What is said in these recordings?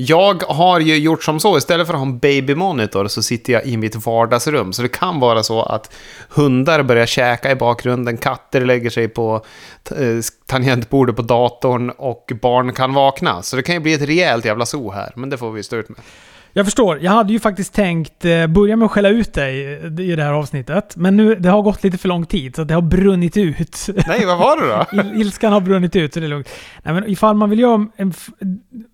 Jag har ju gjort som så, istället för att ha en babymonitor så sitter jag i mitt vardagsrum. Så det kan vara så att hundar börjar käka i bakgrunden, katter lägger sig på eh, tangentbordet på datorn och barn kan vakna. Så det kan ju bli ett rejält jävla zoo här, men det får vi stå ut med. Jag förstår. Jag hade ju faktiskt tänkt eh, börja med att skälla ut dig i det här avsnittet. Men nu, det har gått lite för lång tid, så det har brunnit ut. Nej, vad var det då? Il ilskan har brunnit ut, så det är lugnt. Nej, men ifall man vill göra en,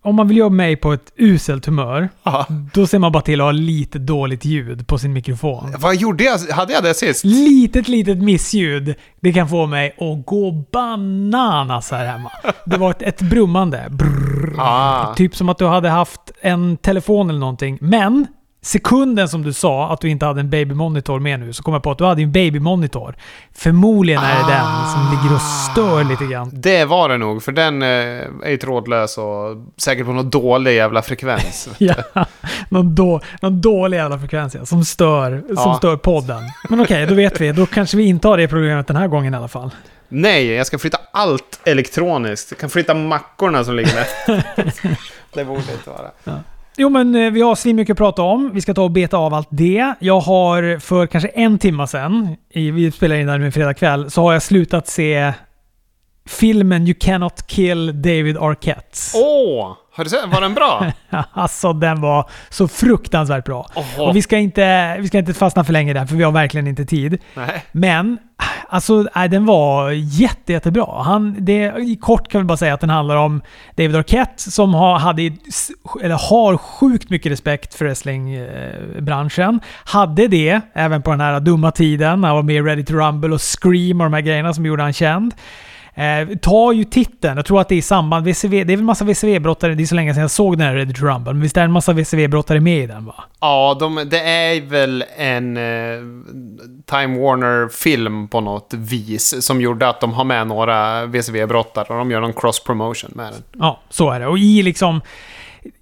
om man vill göra mig på ett uselt humör, Aha. då ser man bara till att ha lite dåligt ljud på sin mikrofon. Vad gjorde jag? Hade jag det sist? Litet, litet missljud. Det kan få mig att gå bananas här hemma. Det var ett, ett brummande. Brrr. Ah. Typ som att du hade haft en telefon eller någonting. Men sekunden som du sa att du inte hade en babymonitor med nu så kom jag på att du hade en babymonitor. Förmodligen är det den som ligger och stör lite grann. Det var det nog, för den eh, är ju trådlös och säkert på någon dålig jävla frekvens. Ja, någon, då, någon dålig jävla frekvens ja, som stör, som Ja. stör podden. Men okej, då vet vi. Då kanske vi inte har det problemet den här gången i alla fall. Nej, jag ska flytta allt elektroniskt. Jag kan flytta mackorna som ligger där. det borde inte vara. Jo men eh, vi har svinmycket att prata om. Vi ska ta och beta av allt det. Jag har för kanske en timme sedan, vi spelar in där nu en fredag kväll, så har jag slutat se filmen You Cannot Kill David Arquette. Åh! har du sett? Var den bra? Alltså den var så fruktansvärt bra. Oho. Och vi ska, inte, vi ska inte fastna för länge där, för vi har verkligen inte tid. Nej. Men, alltså nej, den var jätte, jättebra. Han, det, I kort kan vi bara säga att den handlar om David Arquette som har, hade, eller har sjukt mycket respekt för wrestlingbranschen. Hade det även på den här dumma tiden när han var med i Ready to Rumble och Scream och de här grejerna som gjorde han känd. Eh, tar ju titeln, jag tror att det är i samband, VCV, det är väl massa VCV-brottare, det är så länge sedan jag såg den här to Rumble, men visst är det en massa VCV-brottare med i den va? Ja, de, det är väl en eh, Time Warner-film på något vis som gjorde att de har med några VCV-brottare och de gör någon cross-promotion med den. Ja, så är det. Och i liksom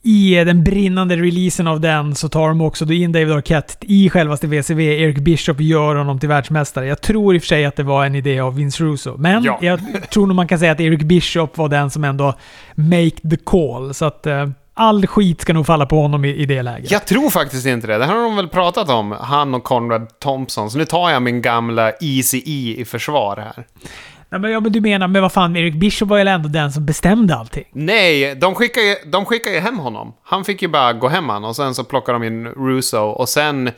i den brinnande releasen av den så tar de också då in David Arquette i självaste VCV. Eric Bishop gör honom till världsmästare. Jag tror i och för sig att det var en idé av Vince Russo. Men Ja. jag tror nog man kan säga att Eric Bishop var den som ändå make the call. Så att eh, all skit ska nog falla på honom i, i det läget. Jag tror faktiskt inte det. Det här har de väl pratat om, han och Conrad Thompson. Så nu tar jag min gamla Easy E i försvar här. Ja, men, ja, men du menar, men vad fan, Eric Bishop var ju ändå den som bestämde allting. Nej, de skickar, ju, de skickar ju hem honom. Han fick ju bara gå hem han och sen så plockar de in Russo och sen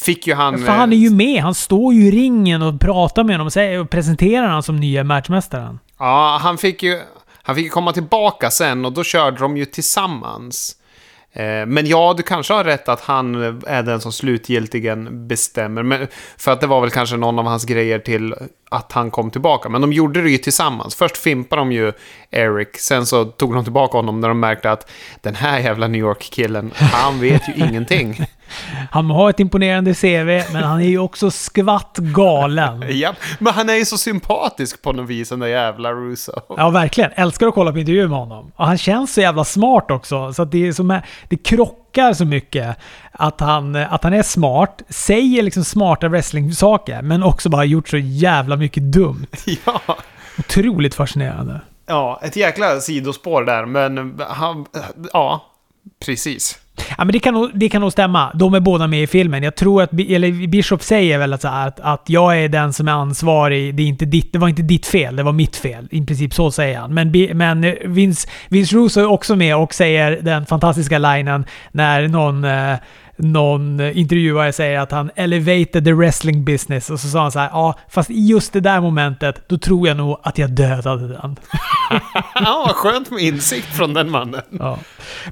fick ju han... För han är ju med. Han står ju i ringen och pratar med honom och, presenterar honom som nya matchmästaren. Ja, han fick ju... Han fick komma tillbaka sen och då körde de ju tillsammans. Eh, men ja, du kanske har rätt att han är den som slutgiltigen bestämmer. Men, för att det var väl kanske någon av hans grejer till att han kom tillbaka. Men de gjorde det ju tillsammans. Först fimpade de ju Eric, sen så tog de tillbaka honom när de märkte att den här jävla New York-killen, han vet ju ingenting. Han har ett imponerande CV, men han är ju också skvatt galen. Japp, men han är ju så sympatisk på något vis, den där jävla Russo. Ja, verkligen. Älskar att kolla på intervjuer med honom. Och han känns så jävla smart också. Så det, är som, det krockar så mycket. Att han, att han är smart, säger liksom smarta wrestling-saker, men också bara gjort så jävla mycket dumt. Ja. Otroligt fascinerande. Ja, ett jäkla sidospår där, men han... Ja, precis. Ja, men det kan, nog, det kan nog stämma. De är båda med i filmen. Jag tror att, eller Bishop säger väl att, så här, att, att jag är den som är ansvarig. Det, är inte ditt, det var inte ditt fel, det var mitt fel. I princip så säger han. Men, men eh, Vince, Vince Russo är också med och säger den fantastiska linen när någon, eh, någon intervjuare säger att han elevated the wrestling business. Och så sa han så här, ja, fast i just det där momentet, då tror jag nog att jag dödade den. Ja, vad skönt med insikt från den mannen. Ja.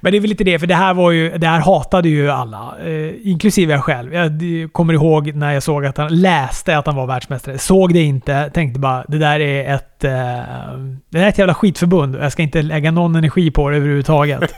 Men det är väl lite det, för det här var ju, det här hatade ju alla. Eh, inklusive jag själv. Jag kommer ihåg när jag såg att han läste att han var världsmästare. Såg det inte, tänkte bara det där är ett... Eh, det där är ett jävla skitförbund jag ska inte lägga någon energi på det överhuvudtaget.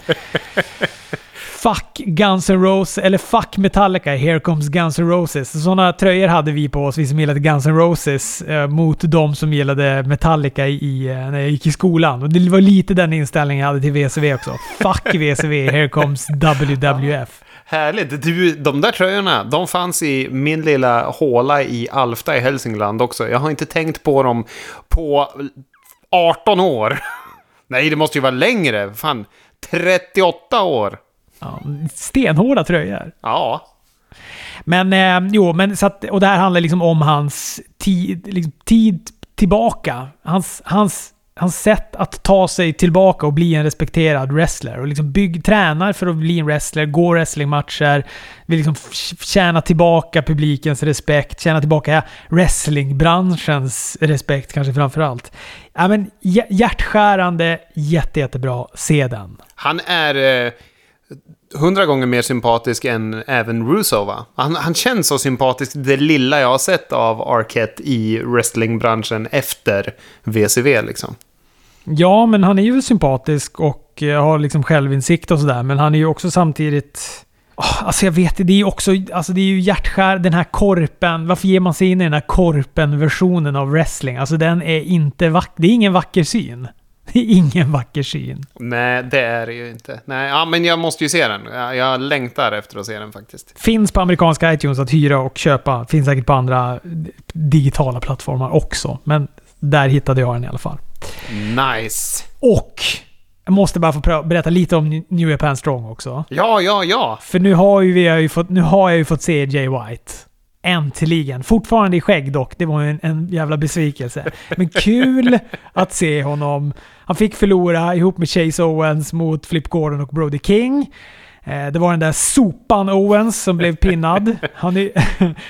Fuck Guns N' Roses, eller fuck Metallica, Here Comes Guns N' Roses. Sådana tröjor hade vi på oss, vi som gillade Guns N' Roses, eh, mot de som gillade Metallica i, eh, när jag gick i skolan. Och det var lite den inställningen jag hade till VCV också. Fuck VCV, Here Comes WWF. Härligt. Du, de där tröjorna, de fanns i min lilla håla i Alfta i Hälsingland också. Jag har inte tänkt på dem på 18 år. Nej, det måste ju vara längre. Fan, 38 år! Ja, stenhårda tröjor. Ja. Men eh, jo, men så att, och det här handlar liksom om hans tid, liksom, tid tillbaka. Hans, hans, hans sätt att ta sig tillbaka och bli en respekterad wrestler. Och liksom bygg, tränar för att bli en wrestler, går wrestlingmatcher, vill liksom tjäna tillbaka publikens respekt, tjäna tillbaka wrestlingbranschens respekt kanske framförallt. Ja, men hjärtskärande, jätte, jättebra. Se den. Han är... Eh hundra gånger mer sympatisk än även Russo va? Han, han känns så sympatisk, det lilla jag har sett av Arquette i wrestlingbranschen efter VCV liksom. Ja, men han är ju sympatisk och eh, har liksom självinsikt och sådär. Men han är ju också samtidigt... Oh, alltså jag vet det är ju också... Alltså det är ju hjärtskär, den här korpen. Varför ger man sig in i den här korpen-versionen av wrestling? Alltså den är inte vacker. Det är ingen vacker syn. Det är ingen vacker syn. Nej, det är det ju inte. Nej, ja, men jag måste ju se den. Jag, jag längtar efter att se den faktiskt. Finns på amerikanska iTunes att hyra och köpa. Finns säkert på andra digitala plattformar också. Men där hittade jag den i alla fall. Nice. Och jag måste bara få berätta lite om New Japan Strong också. Ja, ja, ja. För nu har, ju vi har ju fått, nu har jag ju fått se Jay White. Äntligen. Fortfarande i skägg dock. Det var en, en jävla besvikelse. Men kul att se honom. Han fick förlora ihop med Chase Owens mot Flip Gordon och Brody King. Eh, det var den där sopan Owens som blev pinnad. Han är,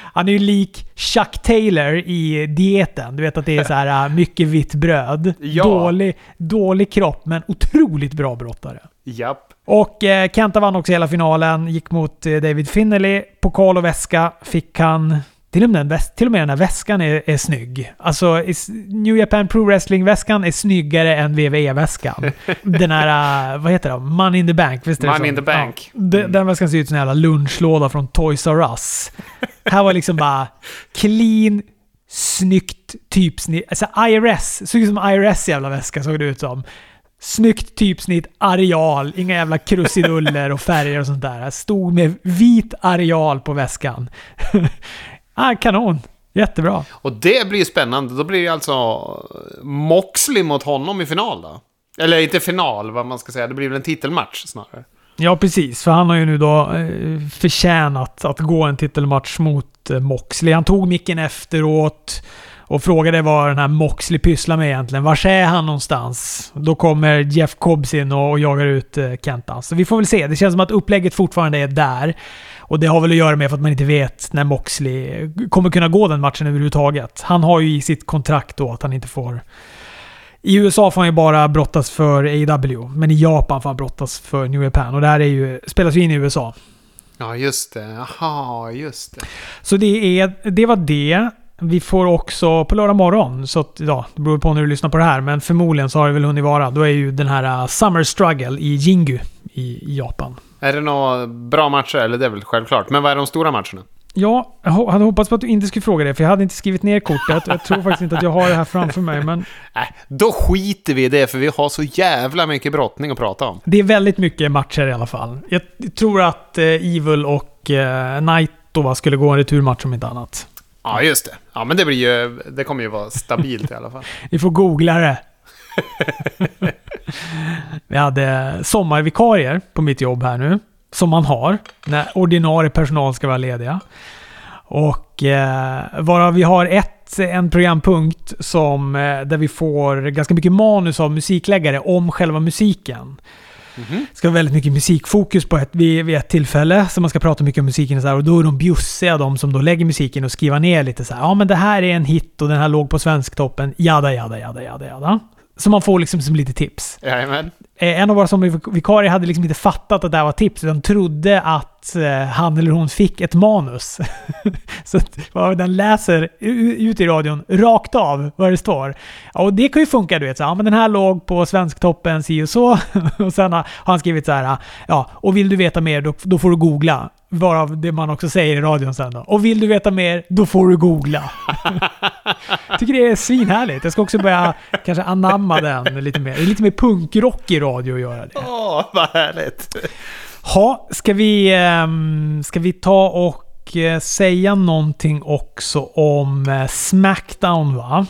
han är ju lik Chuck Taylor i dieten. Du vet att det är så här äh, mycket vitt bröd. Ja. Dålig, dålig kropp, men otroligt bra brottare. Japp. Och eh, Kenta vann också hela finalen. Gick mot eh, David Finnerly. Pokal och väska fick han. Till och, med den, till och med den här väskan är, är snygg. Alltså, New Japan Pro Wrestling-väskan är snyggare än WWE-väskan. den här, uh, vad heter det? Money in the Bank, visst är det Money in the Bank. Ja, den, den väskan ser ut som en jävla lunchlåda från Toys R Us. här var liksom bara clean, snyggt typsnitt. Alltså IRS, såg ut som IRS jävla väska såg det ut som. Snyggt typsnitt, areal, inga jävla krusiduller och färger och sånt där. Stod med vit areal på väskan. ah, kanon! Jättebra. Och det blir ju spännande. Då blir det alltså Moxley mot honom i final då? Eller inte final, vad man ska säga. Det blir väl en titelmatch snarare. Ja, precis. För han har ju nu då eh, förtjänat att gå en titelmatch mot eh, Moxley. Han tog micken efteråt och frågade vad den här Moxley pysslar med egentligen. Var är han någonstans? Då kommer Jeff Cobbs in och, jagar ut eh, Kenta. Så vi får väl se. Det känns som att upplägget fortfarande är där. Och det har väl att göra med att man inte vet när Moxley kommer kunna gå den matchen överhuvudtaget. Han har ju i sitt kontrakt då att han inte får... I USA får han ju bara brottas för AW, men i Japan får han brottas för New Japan. Och det här är ju, spelas ju in i USA. Ja, just det. Jaha, just det. Så det, är, det var det. Vi får också på lördag morgon, så att, ja, det beror på när du lyssnar på det här, men förmodligen så har det väl hunnit vara. Då är ju den här uh, Summer Struggle i Jingu i, Japan. Är det några bra matcher? Eller det är väl självklart. Men vad är de stora matcherna? Ja, jag hade hoppats på att du inte skulle fråga det, för jag hade inte skrivit ner kortet. Jag tror faktiskt inte att jag har det här framför mig, men... Nej, då skiter vi i det, för vi har så jävla mycket brottning att prata om. Det är väldigt mycket matcher i alla fall. Jag tror att eh, Evil och eh, Naito skulle gå en returmatch om inte annat. Ja, just det. Ja, men det blir ju... Det kommer ju vara stabilt i alla fall. Vi får googla det. Vi hade sommarvikarier på mitt jobb här nu. Som man har när ordinarie personal ska vara lediga. Och eh, varav vi har ett, en programpunkt som, eh, där vi får ganska mycket manus av musikläggare om själva musiken. Mm-hmm. Det ska vara väldigt mycket musikfokus på ett, vid, vid ett tillfälle. Så man ska prata mycket om musiken och så här, Och då är de bjussiga de som då lägger musiken och skriver ner lite så här. Ja men det här är en hit och den här låg på Svensktoppen. Jada, jada, jada, jada, jada. Så man får liksom som lite tips. Jajamän. Eh, en av våra sommarvikarier hade liksom inte fattat att det här var tips, utan trodde att eh, han eller hon fick ett manus. så att den läser ut i radion rakt av vad det står. och det kan ju funka, du vet. Så, ja, men den här låg på Svensktoppen si och så. och sen har han skrivit så här, ja, och vill du veta mer då, då får du googla. Varav det man också säger i radion sen då. Och vill du veta mer, då får du googla. Tycker det är svinhärligt. Jag ska också börja kanske anamma den lite mer. Lite mer punkrock i radio att göra det. Åh, vad härligt. Ha, ska vi, ehm, ska vi ta och eh, säga någonting också om eh, Smackdown va?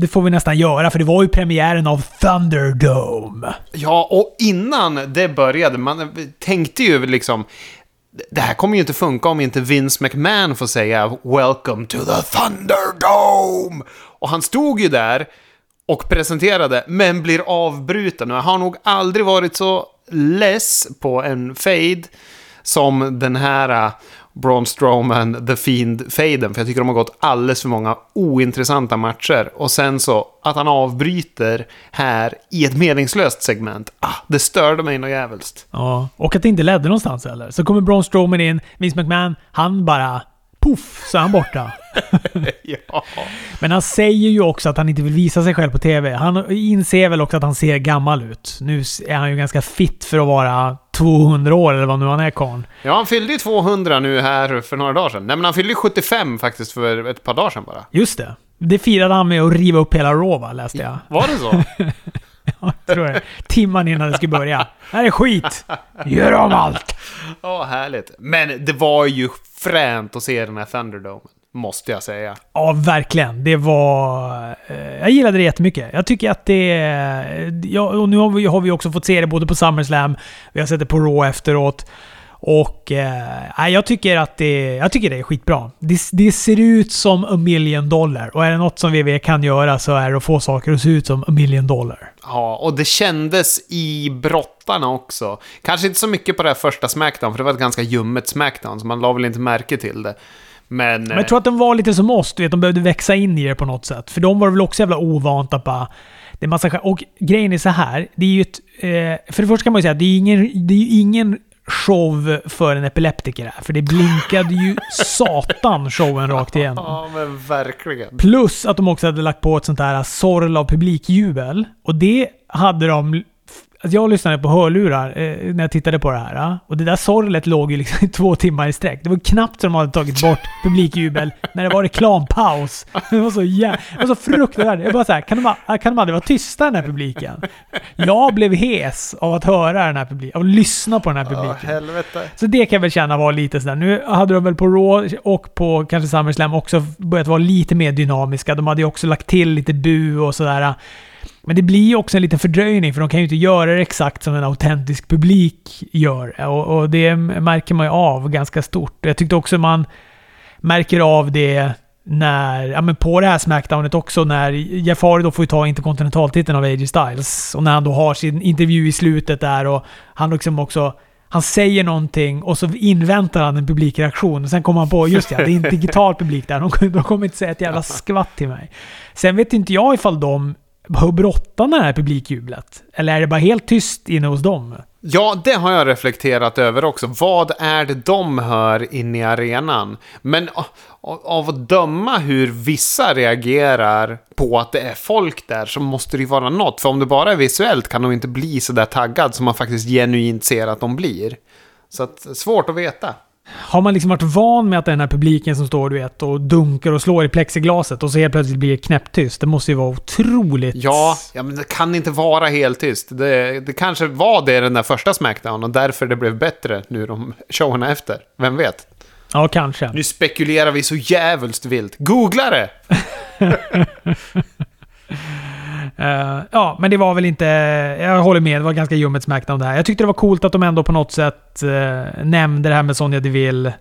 det får vi nästan göra, för det var ju premiären av Thunderdome. Ja, och innan det började, man tänkte ju liksom... Det här kommer ju inte funka om inte Vince McMahon får säga “Welcome to the Thunderdome”. Och han stod ju där och presenterade, men blir avbruten. Och jag har nog aldrig varit så less på en fade som den här äh, Braun Strowman, The Fiend-faden. För jag tycker de har gått alldeles för många ointressanta matcher. Och sen så att han avbryter här i ett meningslöst segment. Ah, det störde mig något jävligt. Ja, och att det inte ledde någonstans heller. Så kommer Braun Strowman in, Vince McMahon, han bara poff så är han borta. ja. Men han säger ju också att han inte vill visa sig själv på TV. Han inser väl också att han ser gammal ut. Nu är han ju ganska fit för att vara 200 år eller vad nu han är karln. Ja, han fyllde ju 200 nu här för några dagar sedan. Nej, men han fyllde ju 75 faktiskt för ett par dagar sedan bara. Just det. Det firade han med att riva upp hela Raw, va, läste jag. Var det så? tror jag. Timman innan det skulle börja. Det här är skit! Gör om allt! Ja, härligt. Men det var ju fränt att se den här Thunderdome. Måste jag säga. Ja, verkligen. Det var... Eh, jag gillade det jättemycket. Jag tycker att det... Ja, och nu har vi, har vi också fått se det både på SummerSlam, vi har sett det på Raw efteråt. Och eh, jag, tycker att det, jag tycker det är skitbra. Det, det ser ut som a million dollar. Och är det något som VV kan göra så är det att få saker att se ut som a million dollar. Ja, och det kändes i brottarna också. Kanske inte så mycket på det här första Smackdown, för det var ett ganska ljummet Smackdown, så man la väl inte märke till det. Men, Men jag tror att de var lite som oss, du vet. De behövde växa in i det på något sätt. För de var väl också jävla ovant att bara... Det är massa, och grejen är så här, det är ju ett... Eh, för det första kan man ju säga att det är ingen, det är ingen show för en epileptiker här. För det blinkade ju satan showen rakt igenom. Ja, men verkligen. Plus att de också hade lagt på ett sånt här sorl av publikjubel. Och det hade de Alltså jag lyssnade på hörlurar eh, när jag tittade på det här. Och det där sorlet låg ju liksom i två timmar i sträck. Det var knappt som de hade tagit bort publikjubel när det var reklampaus. Det var så. Det var så fruktansvärt. Jag bara såhär, kan de, kan de aldrig vara tysta den här publiken? Jag blev hes av att höra den här publiken, av att lyssna på den här publiken. Ja, helvete. Så det kan jag väl känna var lite sådär. Nu hade de väl på Raw och på kanske SummerSlam också börjat vara lite mer dynamiska. De hade ju också lagt till lite bu och sådär. Men det blir ju också en liten fördröjning, för de kan ju inte göra det exakt som en autentisk publik gör. Och, och det märker man ju av ganska stort. Jag tyckte också man märker av det när, ja men på det här Smackdownet också, när Jeff Hardy då får ju ta interkontinentaltiteln av AJ Styles. Och när han då har sin intervju i slutet där och han liksom också han säger någonting och så inväntar han en publikreaktion. Och sen kommer han på, just ja, det är en digital publik där. De, de kommer inte säga ett jävla skvatt till mig. Sen vet inte jag ifall de Hör brottarna det här publikjublet? Eller är det bara helt tyst inne hos dem? Ja, det har jag reflekterat över också. Vad är det de hör inne i arenan? Men av att döma hur vissa reagerar på att det är folk där så måste det ju vara något. För om det bara är visuellt kan de inte bli så där taggad som man faktiskt genuint ser att de blir. Så att, svårt att veta. Har man liksom varit van med att den här publiken som står du vet, och dunkar och slår i plexiglaset och så helt plötsligt blir det knäpptyst. Det måste ju vara otroligt... Ja, ja men det kan inte vara helt tyst. Det, det kanske var det den där första Smackdown och därför det blev bättre nu de showerna efter. Vem vet? Ja, kanske. Nu spekulerar vi så jävligt vilt. Googla det! Uh, ja, men det var väl inte... Jag håller med, det var ganska ljummet Smackdown där. Jag tyckte det var coolt att de ändå på något sätt uh, nämnde det här med Sonja Deville.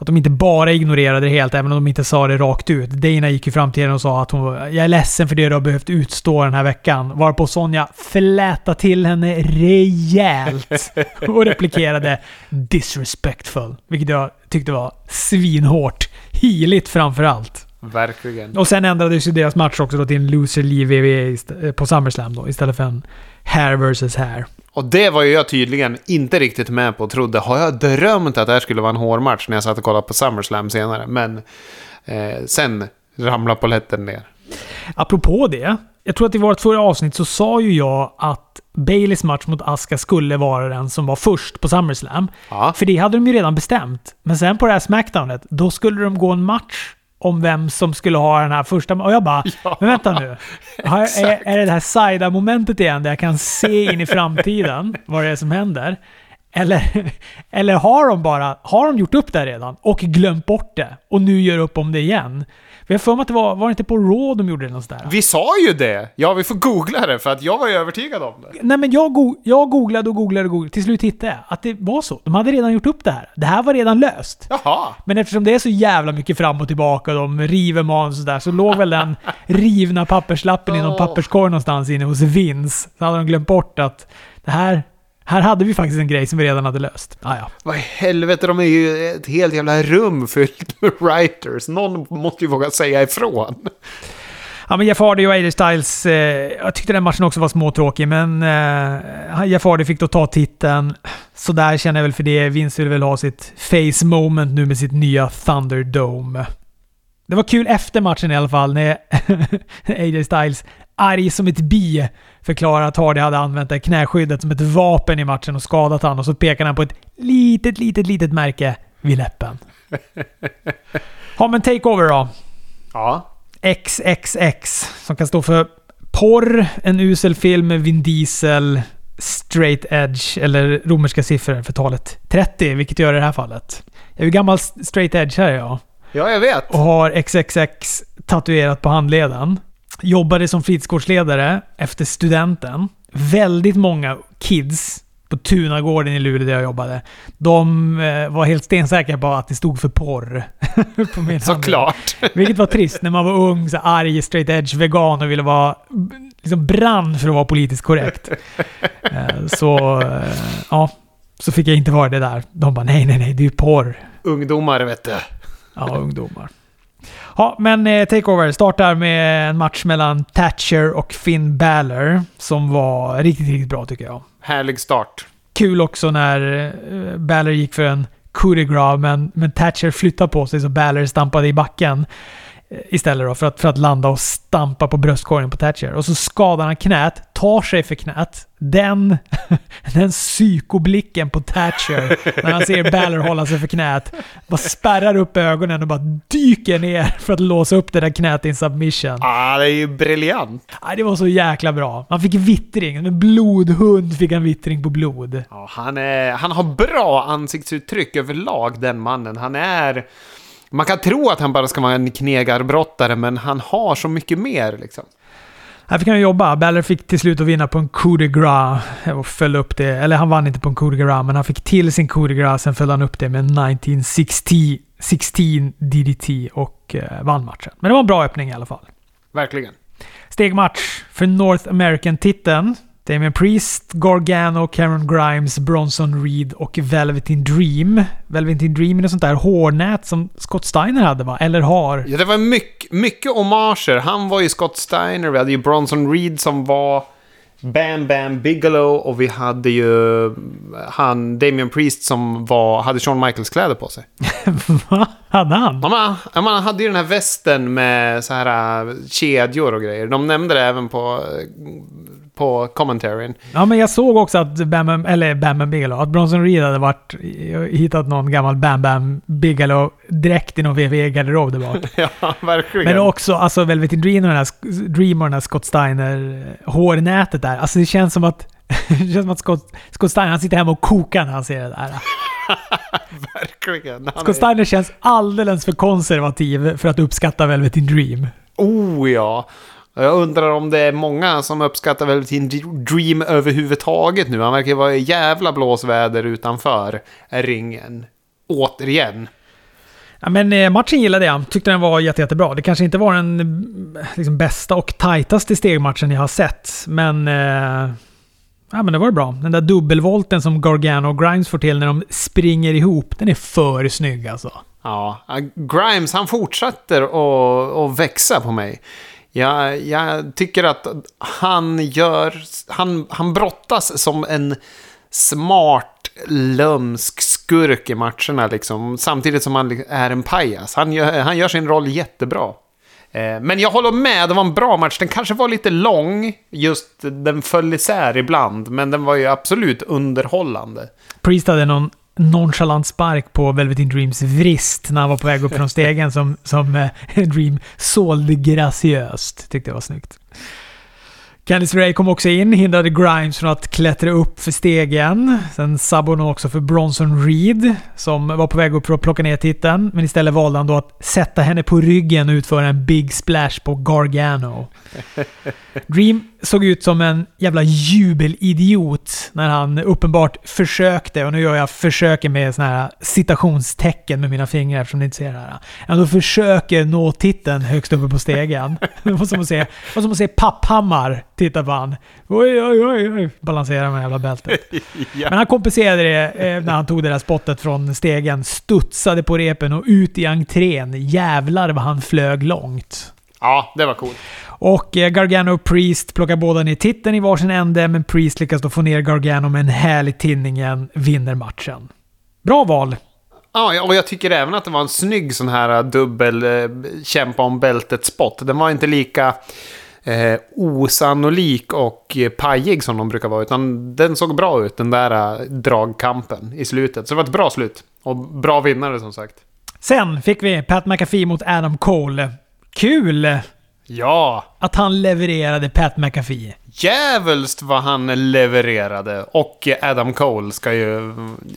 Att de inte bara ignorerade det helt, även om de inte sa det rakt ut. Dana gick ju fram till henne och sa att hon jag är ledsen för det du har behövt utstå den här veckan. Varpå Sonja flätade till henne rejält och replikerade “disrespectful”. Vilket jag tyckte var svinhårt. Heligt framför allt. Verkligen. Och sen ändrades ju deras match också då till en loser leave WWE eh, på SummerSlam då, istället för en hair versus hair. Och det var ju jag tydligen inte riktigt med på och trodde. Har jag drömt att det här skulle vara en hårmatch när jag satt och kollade på SummerSlam senare? Men eh, sen ramlade polletten ner. Apropå det. Jag tror att i vårt förra avsnitt så sa ju jag att Baileys match mot Aska skulle vara den som var först på SummerSlam. Ja. För det hade de ju redan bestämt. Men sen på det här Smackdownet, då skulle de gå en match om vem som skulle ha den här första... Och jag bara, ja, men vänta nu. Har, är, är det det här Saida-momentet igen, där jag kan se in i framtiden vad det är som händer? Eller, eller har de bara har de gjort upp det redan och glömt bort det och nu gör upp om det igen? Jag har för mig att det var, var det inte på Raw de gjorde det någonstans? Vi sa ju det! Ja, vi får googla det för att jag var ju övertygad om det. Nej men jag, go jag googlade och googlade och googlade. Till slut hittade jag att det var så. De hade redan gjort upp det här. Det här var redan löst. Jaha! Men eftersom det är så jävla mycket fram och tillbaka och de river manus och sådär, så låg väl den rivna papperslappen i någon papperskorg någonstans inne hos Vince. Så hade de glömt bort att det här, här hade vi faktiskt en grej som vi redan hade löst. Ah, ja. Vad i helvete, de är ju ett helt jävla rum fyllt med writers. Någon måste ju våga säga ifrån. Ja, men Jeff Hardy och AJ Styles, eh, jag tyckte den matchen också var småtråkig, men eh, Jeff Hardy fick då ta titeln. Så där känner jag väl för det. Vince vill väl ha sitt face moment nu med sitt nya Thunderdome. Det var kul efter matchen i alla fall när AJ Styles, arg som ett bi, förklarar att Hardy hade använt det knäskyddet som ett vapen i matchen och skadat han och så pekar han på ett litet, litet, litet märke vid läppen. Ja, men takeover då. Ja. XXX som kan stå för porr, en usel film med Vin Diesel, straight edge eller romerska siffror för talet 30, vilket gör det här fallet. Jag är ju gammal straight edge här jag Ja, jag vet. och har XXX tatuerat på handleden. Jobbade som fritidsgårdsledare efter studenten. Väldigt många kids på Tunagården i Luleå där jag jobbade. De eh, var helt stensäkra på att det stod för porr. på min. Såklart. Vilket var trist när man var ung, så arg, straight edge, vegan och ville vara... Liksom brann för att vara politiskt korrekt. Eh, så... eh, Ja. Så fick jag inte vara det där. De bara nej, nej, nej, det är ju porr. Ungdomar, vet du. Ja, ungdomar. Ja, men eh, Takeover startar med en match mellan Thatcher och Finn Balor som var riktigt, riktigt bra tycker jag. Härlig start. Kul också när eh, Balor gick för en coup de grace, men, men Thatcher flyttade på sig så Balor stampade i backen eh, istället då för att, för att landa och stampa på bröstkorgen på Thatcher. Och så skadar han knät, tar sig för knät. Den, den psykoblicken på Thatcher när han ser Balor hålla sig för knät. Bara spärrar upp ögonen och bara dyker ner för att låsa upp det där knät i en submission. Ah, det är ju briljant. Nej, det var så jäkla bra. Man fick vittring. En blodhund fick en vittring på blod. Ja, han, är, han har bra ansiktsuttryck överlag, den mannen. Han är... Man kan tro att han bara ska vara en knegarbrottare, men han har så mycket mer liksom. Här fick han jobba. Balor fick till slut att vinna på en coup de grace och föll upp det. Eller han vann inte på en coup de grace, men han fick till sin coup de grace. Sen föll han upp det med en 1960 16 DDT och eh, vann matchen. Men det var en bra öppning i alla fall. Verkligen. Stegmatch för North American-titeln. Damien Priest, Gargano, Cameron Grimes, Bronson Reed och Velveteen Dream. Velveteen Dream är något sånt där hårnät som Scott Steiner hade va? Eller har. Ja, det var mycket, mycket homager. Han var ju Scott Steiner, vi hade ju Bronson Reed som var Bam Bam Bigelow och vi hade ju han Damien Priest som var, hade Shawn Michaels kläder på sig. Va? Hade han? Ja, ja, man hade ju den här västen med så här äh, kedjor och grejer. De nämnde det även på, på commentaryn. Ja, men jag såg också att Bam eller Bam Bigelow, att Bronson Reed hade varit, hittat någon gammal Bam Bam Bigelow direkt i någon WWE-garderob där bak. ja, verkligen. Men också alltså Velveteen Dream och den här, Dream och den Scott Steiner eh, där. Alltså det känns som att, det känns som att Scott, Scott Steiner han sitter hemma och kokar när han ser det där. verkligen. Scott Steiner känns alldeles för konservativ för att uppskatta Velveteen Dream. Oh ja. Jag undrar om det är många som uppskattar Velveteen Dream överhuvudtaget nu. Han verkar ju vara i jävla blåsväder utanför ringen. Återigen. Ja, men eh, matchen gillade jag. Tyckte den var jätte, jättebra. Det kanske inte var den eh, liksom, bästa och tajtaste stegmatchen jag har sett, men... Eh, ja, men det var bra. Den där dubbelvolten som Gargano och Grimes får till när de springer ihop, den är för snygg alltså. Ja, Grimes han fortsätter att, att växa på mig. Jag, jag tycker att han gör... Han, han brottas som en smart, lömsk skurk i matcherna liksom. Samtidigt som han är en pajas. Han gör, han gör sin roll jättebra. Eh, men jag håller med, det var en bra match. Den kanske var lite lång, just den föll isär ibland. Men den var ju absolut underhållande. Priest hade någon nonchalant spark på Velveteen Dreams vrist när han var på väg upp från stegen som, som eh, Dream sålde graciöst. Tyckte jag var snyggt. Candice Ray kom också in, hindrade Grimes från att klättra upp för stegen. Sen sabbade hon också för Bronson Reed, som var på väg upp för att plocka ner titeln. Men istället valde han då att sätta henne på ryggen och utföra en big splash på Gargano. Dream såg ut som en jävla jubelidiot när han uppenbart försökte, och nu gör jag försöker med såna här citationstecken med mina fingrar eftersom ni inte ser det här. Ändå försöker nå titeln högst uppe på stegen. Det var som att se, det var som att se Papphammar titta på han. Oj, oj, oj, oj. Balansera med jävla bältet. ja. Men han kompenserade det eh, när han tog det där spottet från stegen, studsade på repen och ut i entrén. Jävlar vad han flög långt. Ja, det var coolt. Och eh, Gargano och Priest plockar båda ner titeln i varsin ände, men Priest lyckas då få ner Gargano med en härlig tinningen, vinner matchen. Bra val. Ja, och jag tycker även att det var en snygg sån här dubbel eh, kämpa om bältet-spot. Den var inte lika eh, osannolik och eh, pajig som de brukar vara. Utan den såg bra ut, den där eh, dragkampen i slutet. Så det var ett bra slut. Och bra vinnare som sagt. Sen fick vi Pat McAfee mot Adam Cole. Kul Ja! att han levererade Pat McAfee. Djävulskt vad han levererade. Och Adam Cole ska ju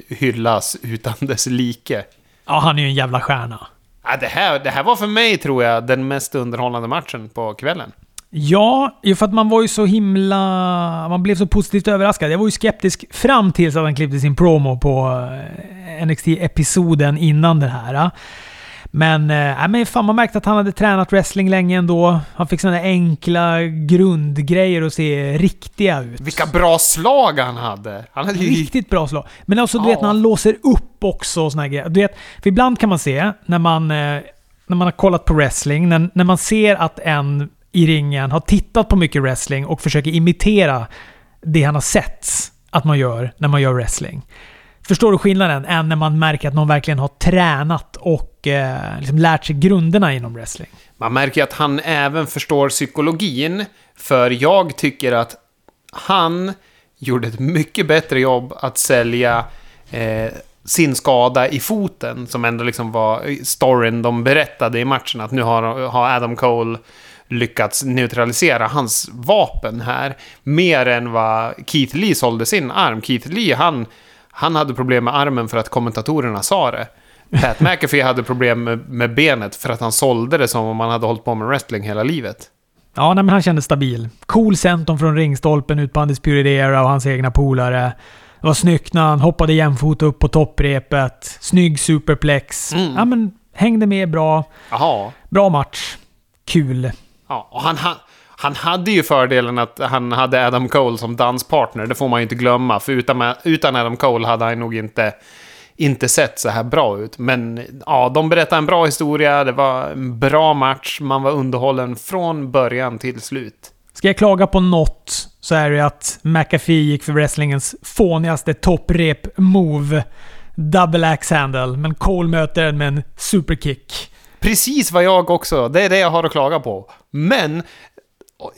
hyllas utan dess like. Ja, han är ju en jävla stjärna. Ja, det, här, det här var för mig, tror jag, den mest underhållande matchen på kvällen. Ja, ju för att man var ju så himla... Man blev så positivt överraskad. Jag var ju skeptisk fram tills att han klippte sin promo på eh, NXT-episoden innan den här. Men, äh, men fan, man märkte att han hade tränat wrestling länge ändå. Han fick sådana enkla grundgrejer att se riktiga ut. Vilka bra slag han hade! Han hade. Riktigt bra slag. Men alltså du Ja. vet när han låser upp också och såna grejer. Du vet, för ibland kan man se när man, eh, när man har kollat på wrestling, när, när man ser att en i ringen har tittat på mycket wrestling och försöker imitera det han har sett att man gör när man gör wrestling. Förstår du skillnaden? Än när man märker att någon verkligen har tränat och eh, liksom lärt sig grunderna inom wrestling. Man märker ju att han även förstår psykologin. För jag tycker att han gjorde ett mycket bättre jobb att sälja eh, sin skada i foten. Som ändå liksom var storyn de berättade i matchen. Att nu har, har Adam Cole lyckats neutralisera hans vapen här. Mer än vad Keith Lee sålde sin arm. Keith Lee, han, han hade problem med armen för att kommentatorerna sa det. Pat McAfee hade problem med, med benet för att han sålde det som om han hade hållit på med wrestling hela livet. Ja, nej, men han kändes stabil. Cool centum från ringstolpen ut på Undisputed Era och hans egna polare. Det var snyggt när han hoppade jämfota upp på topprepet. Snygg superplex. Mm. Ja, men hängde med bra. Jaha. Bra match. Kul. Ja, och han, han, han hade ju fördelen att han hade Adam Cole som danspartner. Det får man ju inte glömma. För utan, utan Adam Cole hade han nog inte, inte sett så här bra ut. Men ja, de berättade en bra historia. Det var en bra match. Man var underhållen från början till slut. Ska jag klaga på något så är det att McAfee gick för wrestlingens fånigaste topprep-move. Double axe handle, men Cole möter den med en superkick. Precis vad jag också. Det är det jag har att klaga på. Men...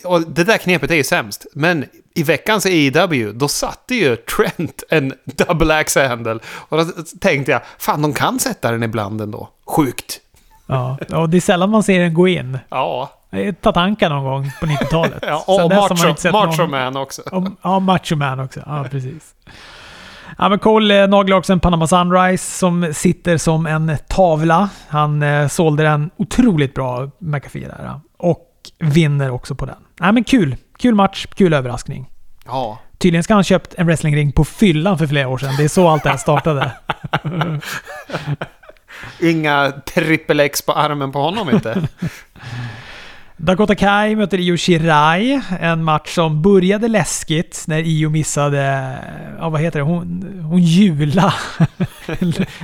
Och det där knepet är ju sämst. Men i veckans AEW, då satte ju Trent en double axe handle. Och då tänkte jag, fan de kan sätta den ibland ändå. Sjukt. Ja, och det är sällan man ser den gå in. Ja. Tatanka någon gång på 90-talet. ja och Macho, macho någon- Man också. Och, ja, Macho Man också. Ja, precis. Ja, men Cole eh, naglar också en Panama Sunrise som sitter som en tavla. Han eh, sålde den otroligt bra, McAfee där. Och vinner också på den. Ja, men kul. Kul match, kul överraskning. Ja. Tydligen ska han ha köpt en wrestlingring på fyllan för flera år sedan. Det är så allt det här startade. Inga trippel X på armen på honom inte. Dakota Kai möter Io Shirai. En match som började läskigt när Io missade... Ja, vad heter det? Hon, hon jula.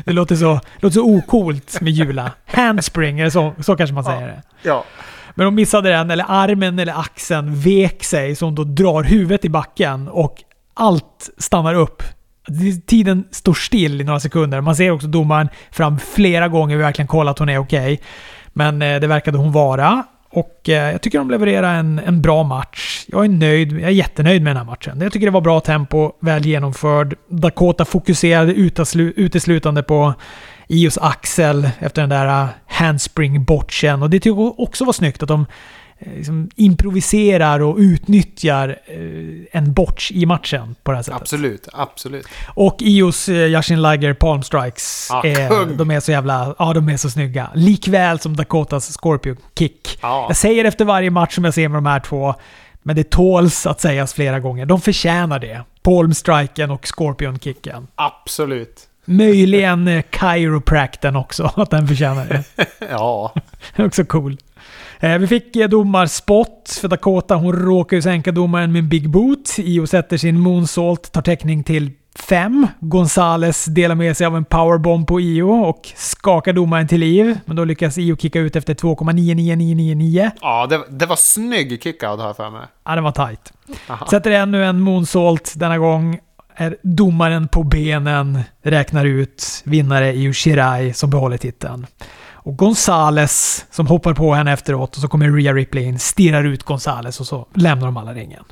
det låter så, låter så ocoolt med jula. Handspring, eller så, så kanske man säger det. ja. Men hon missade den, eller armen eller axeln vek sig så hon då drar huvudet i backen och allt stannar upp. Tiden står still i några sekunder. Man ser också domaren fram flera gånger och verkligen kolla att hon är okej. Men eh, det verkade hon vara. Och eh, jag tycker de levererar en, en bra match. Jag är nöjd. Jag är jättenöjd med den här matchen. Jag tycker det var bra tempo, väl genomförd. Dakota fokuserade uteslutande på Ios axel efter den där handspring-botchen. Och det tycker jag också var snyggt att de eh, liksom improviserar och utnyttjar eh, en botch i matchen på det här sättet. Absolut, absolut. Och Ios eh, Yashin Liger Palm Strikes, Ja, är, de är så jävla... Ja, de är så snygga. Likväl som Dakotas Scorpio Kick. Ja. Jag säger efter varje match som jag ser med de här två, men det tåls att sägas flera gånger. De förtjänar det. Palm Striken och Scorpion Kicken. Absolut. Möjligen eh, Chiropracten också, att den förtjänar det. Ja. också cool. Eh, vi fick eh, domarspot för Dakota. Hon råkar ju sänka domaren med en big boot. Io sätter sin moonsault, tar täckning till 5. Gonzales delar med sig av en powerbomb på Io och skakar domaren till liv. Men då lyckas Io kicka ut efter 2,99999. Ja, det, det var snygg kickout har jag för mig. Ja, det var tight. Aha. Sätter ännu en moonsault. Denna gång är domaren på benen, räknar ut vinnare Io Shirai som behåller titeln. Och Gonzales som hoppar på henne efteråt och så kommer Rhea Ripley in, stirrar ut Gonzales och så lämnar de alla ringen.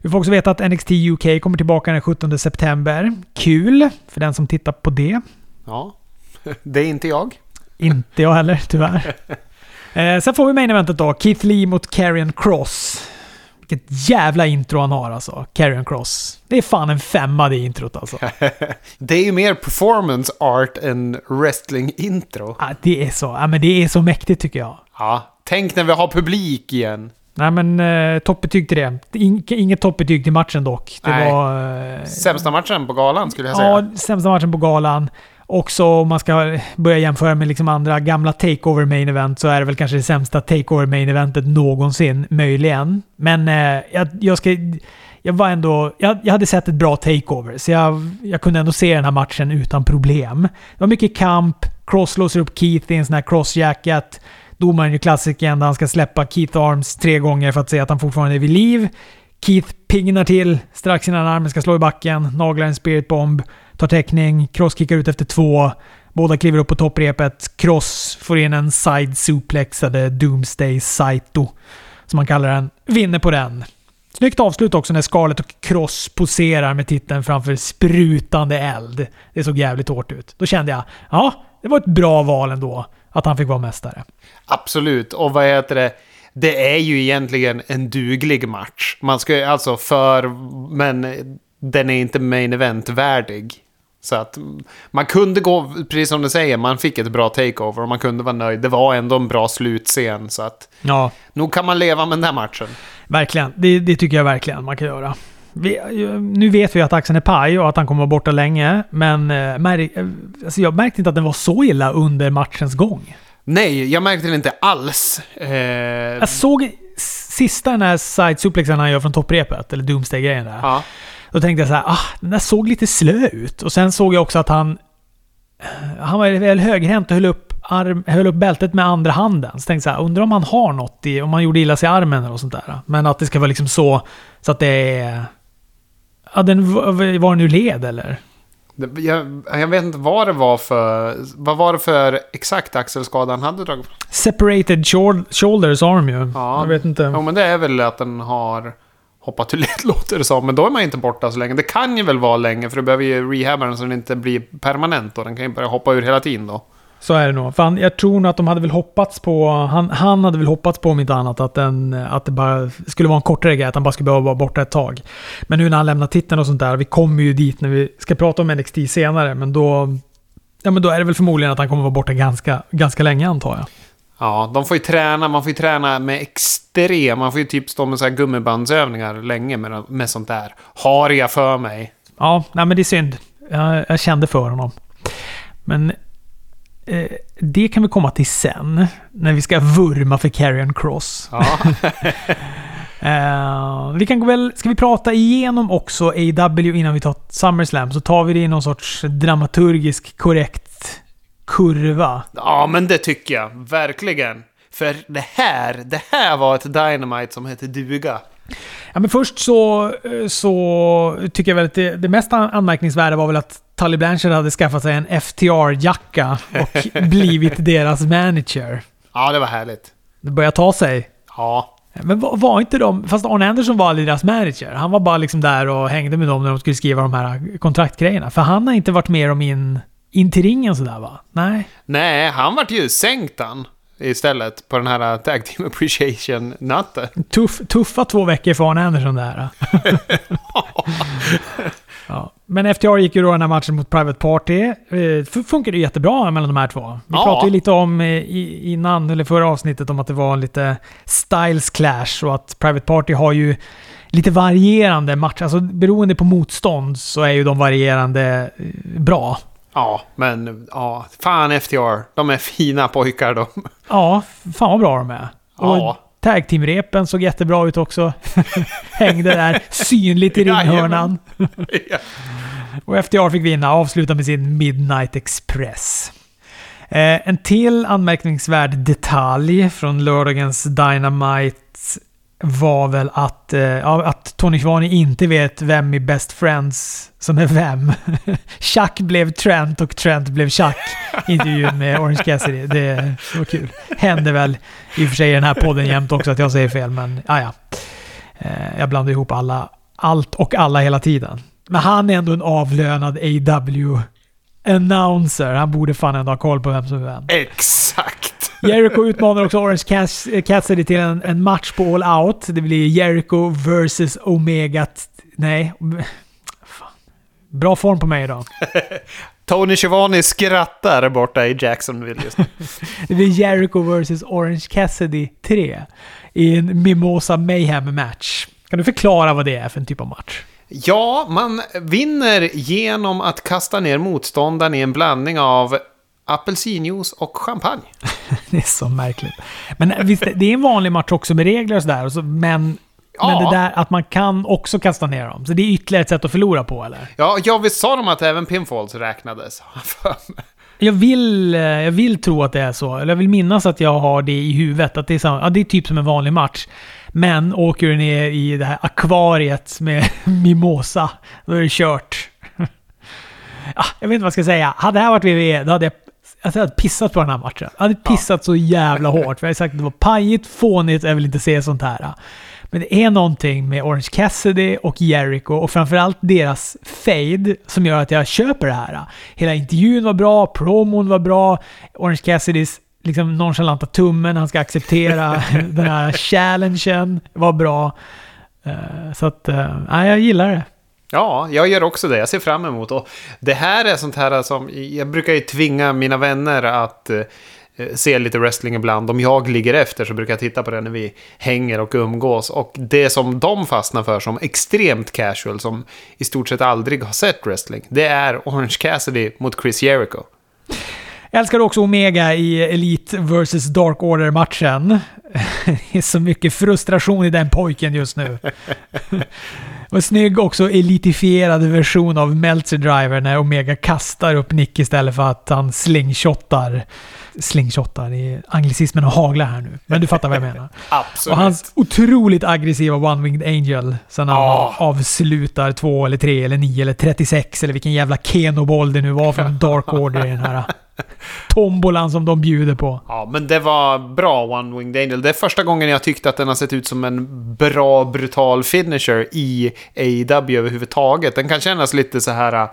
Vi får också veta att NXT UK kommer tillbaka den 17 september. Kul för den som tittar på det. Ja. Det är inte jag. Inte jag heller, tyvärr. Eh, sen får vi main eventet då. Keith Lee mot Karrion Cross. Vilket jävla intro han har alltså. Karrion Cross. Det är fan en femma det introt alltså. Det är ju mer performance art än wrestling intro. Ah, det är så. Ja, men det är så mäktigt tycker jag. Ja. Tänk när vi har publik igen. Nej men eh, toppbetyg till det. In, inget toppbetyg till matchen dock. Det Nej. var... Eh, Sämsta matchen på galan skulle jag säga. Ja, sämsta matchen på galan. Också om man ska börja jämföra med liksom andra gamla takeover main event så är det väl kanske det sämsta takeover main eventet någonsin, möjligen. Men eh, jag, jag ska... Jag var ändå... Jag, jag hade sett ett bra takeover, så jag, jag kunde ändå se den här matchen utan problem. Det var mycket kamp. Cross låser upp Keith i en sån här crossjacket. Domaren gör klassikern där han ska släppa Keith Arms tre gånger för att se att han fortfarande är vid liv. Keith pingnar till strax innan armen ska slå i backen, naglar en spirit bomb, tar täckning, Cross kickar ut efter två. Båda kliver upp på topprepet. Cross får in en side suplex, eller Doomsday Saito, som man kallar den. Vinner på den. Snyggt avslut också när Scarlett och Cross poserar med titeln framför sprutande eld. Det såg jävligt hårt ut. Då kände jag, ja, det var ett bra val ändå. Att han fick vara mästare. Absolut. Och vad heter det? Det är ju egentligen en duglig match. Man ska ju alltså för... Men den är inte main event-värdig. Så att man kunde gå, precis som du säger, man fick ett bra takeover och man kunde vara nöjd. Det var ändå en bra slutscen. Så att Ja, nog kan man leva med den här matchen. verkligen. Det, det tycker jag verkligen man kan göra. Vi, nu vet vi att axeln är paj och att han kommer vara borta länge, men eh, märk, eh, alltså jag märkte inte att den var så illa under matchens gång. Nej, jag märkte det inte alls. Eh, Jag såg sista den här side suplexen han gör från topprepet, eller Doomsday-grejen där. ja. Då tänkte jag så här, ah, den där såg lite slö ut. Och sen såg jag också att han... Han var väl högerhänt och höll upp, arm, höll upp bältet med andra handen. Så tänkte jag så här, undrar om han har något i... Om han gjorde illa sig i armen eller sånt där. Men att det ska vara liksom så, så att det är... Ja, den var den ur led eller? Jag, jag vet inte vad det var för... Vad var det för exakt axelskada han hade dragit? Separated shoul- shoulders arm ju. Ja. Jag vet inte. Jo, men det är väl att den har hoppat ur led, låter det som. Men då är man inte borta så länge. Det kan ju väl vara länge, för du behöver ju rehabba den så den inte blir permanent. Och den kan ju börja hoppa ur hela tiden då. Så är det nog. Fan, jag tror nog att de hade väl hoppats på... Han, han hade väl hoppats på om inte annat att, den, att det bara skulle vara en kortare grej. Att han bara skulle behöva vara borta ett tag. Men nu när han lämnar titeln och sånt där. Vi kommer ju dit när vi ska prata om NXT senare. Men då... Ja men då är det väl förmodligen att han kommer vara borta ganska, ganska länge antar jag. Ja, de får ju träna. Man får ju träna med extrem... Man får ju typ stå med så här gummibandsövningar länge med, med sånt där. Har jag för mig. Ja, nej men det är synd. Jag, jag kände för honom. Men eh, det kan vi komma till sen. När vi ska vurma för Carrion Cross. Ja. Eh, vi kan gå väl, ska vi prata igenom också AW innan vi tar SummerSlam? Så tar vi det i någon sorts dramaturgisk korrekt kurva. ja, men det tycker jag. Verkligen. För det här, det här var ett Dynamite som hette duga. Ja, men först så, eh, så tycker jag väl att det, det mest an- anmärkningsvärda var väl att Tully Blanchard hade skaffat sig en FTR-jacka och blivit deras manager. Ja, det var härligt. Det börjar ta sig. Ja. Men var, var inte de... Fast Arne Anderson var aldrig deras manager. Han var bara liksom där och hängde med dem när de skulle skriva de här kontraktgrejerna. För han har inte varit med dem in, in till ringen sådär va? Nej. Nej, han vart ju sänkt han. istället på den här Tag Team Appreciation-natten. Tuff, tuffa två veckor för Arne Anderson där. ja. Men FTR gick ju då den här matchen mot Private Party. Eh, funkade jättebra mellan de här två. Vi Ja. pratade ju lite om eh, innan, eller förra avsnittet, om att det var lite styles clash och att Private Party har ju lite varierande matcher. Alltså beroende på motstånd så är ju de varierande eh, bra. Ja, men ja, fan FTR. De är fina pojkar de. Ja, fan vad bra de är. Och Ja. tag team-repen såg jättebra ut också. Hängde där synligt i ringhörnan. Ja. Och FTR fick vinna, avsluta med sin Midnight Express. Eh, en till anmärkningsvärd detalj från lördagens Dynamite var väl att, eh, ja, att Tony Schwani inte vet vem i Best Friends som är vem. Chuck blev Trent och Trent blev Chuck. Intervjun med Orange Cassidy. Det var kul. Händer väl i och för sig i den här podden jämt också att jag säger fel, men ja, ja. Eh, jag blandar ihop alla, allt och alla hela tiden. Men han är ändå en avlönad AW announcer. Han borde fan ändå ha koll på vem som är vem. Exakt. Jericho utmanar också Orange Cass- Cassidy till en, en match på All Out. Det blir Jericho versus Omega... Nej. Fan. Bra form på mig idag. Tony Schiavone skrattar borta i Jacksonville just nu. Det blir Jericho versus Orange Cassidy 3 i en Mimosa Mayhem match. Kan du förklara vad det är för en typ av match? Ja, man vinner genom att kasta ner motståndaren i en blandning av apelsinjuice och champagne. Det är så märkligt. Men visst, det är en vanlig match också med regler och sådär. så- Men, men det där att man kan också kasta ner dem. Så det är ytterligare ett sätt att förlora på, eller? Ja, jag visst sa de att även pinfalls räknades? Jag vill, eh, jag vill tro att det är så. Eller jag vill minnas att jag har det i huvudet. Att det är, samma, ja, det är typ som en vanlig match. Men åker du ner i det här akvariet med mimosa, då är det kört. ja, jag vet inte vad jag ska säga. Hade det här varit WWE, då hade jag, alltså jag hade pissat på den här matchen. Jag hade pissat så jävla hårt. För jag hade sagt att det var pajigt, fånigt, jag vill inte se sånt här. Men det är någonting med Orange Cassidy och Jericho och framförallt deras fade som gör att jag köper det här. Hela intervjun var bra, promon var bra, Orange Cassidys liksom nonchalanta tummen, han ska acceptera den här challengen var bra. Eh, Så att, eh, nej, jag gillar det. Ja, jag gör också det. Jag ser fram emot. Och det här är sånt här som... Jag brukar ju tvinga mina vänner att eh, se lite wrestling ibland. Om jag ligger efter så brukar jag titta på det när vi hänger och umgås. Och det som de fastnar för som extremt casual, som i stort sett aldrig har sett wrestling, det är Orange Cassidy mot Chris Jericho. Jag älskar också Omega i Elite vs Dark Order-matchen. Det är så mycket frustration i den pojken just nu. Och snygg också elitifierad version av Meltzer Driver när Omega kastar upp Nick istället för att han slingshottar. Slingshottar, det är anglicismen och haglar här nu. Men du fattar vad jag menar. Absolut. Och hans otroligt aggressiva One-Winged Angel. Sen han Ja. avslutar två eller tre eller nio eller 36 eller vilken jävla Kenoboll det nu var från Dark Order i den här tombolan som de bjuder på. Ja, men det var bra One Winged Angel. Det är första gången jag tyckte att den har sett ut som en bra, brutal finisher i AEW överhuvudtaget. Den kan kännas lite så här...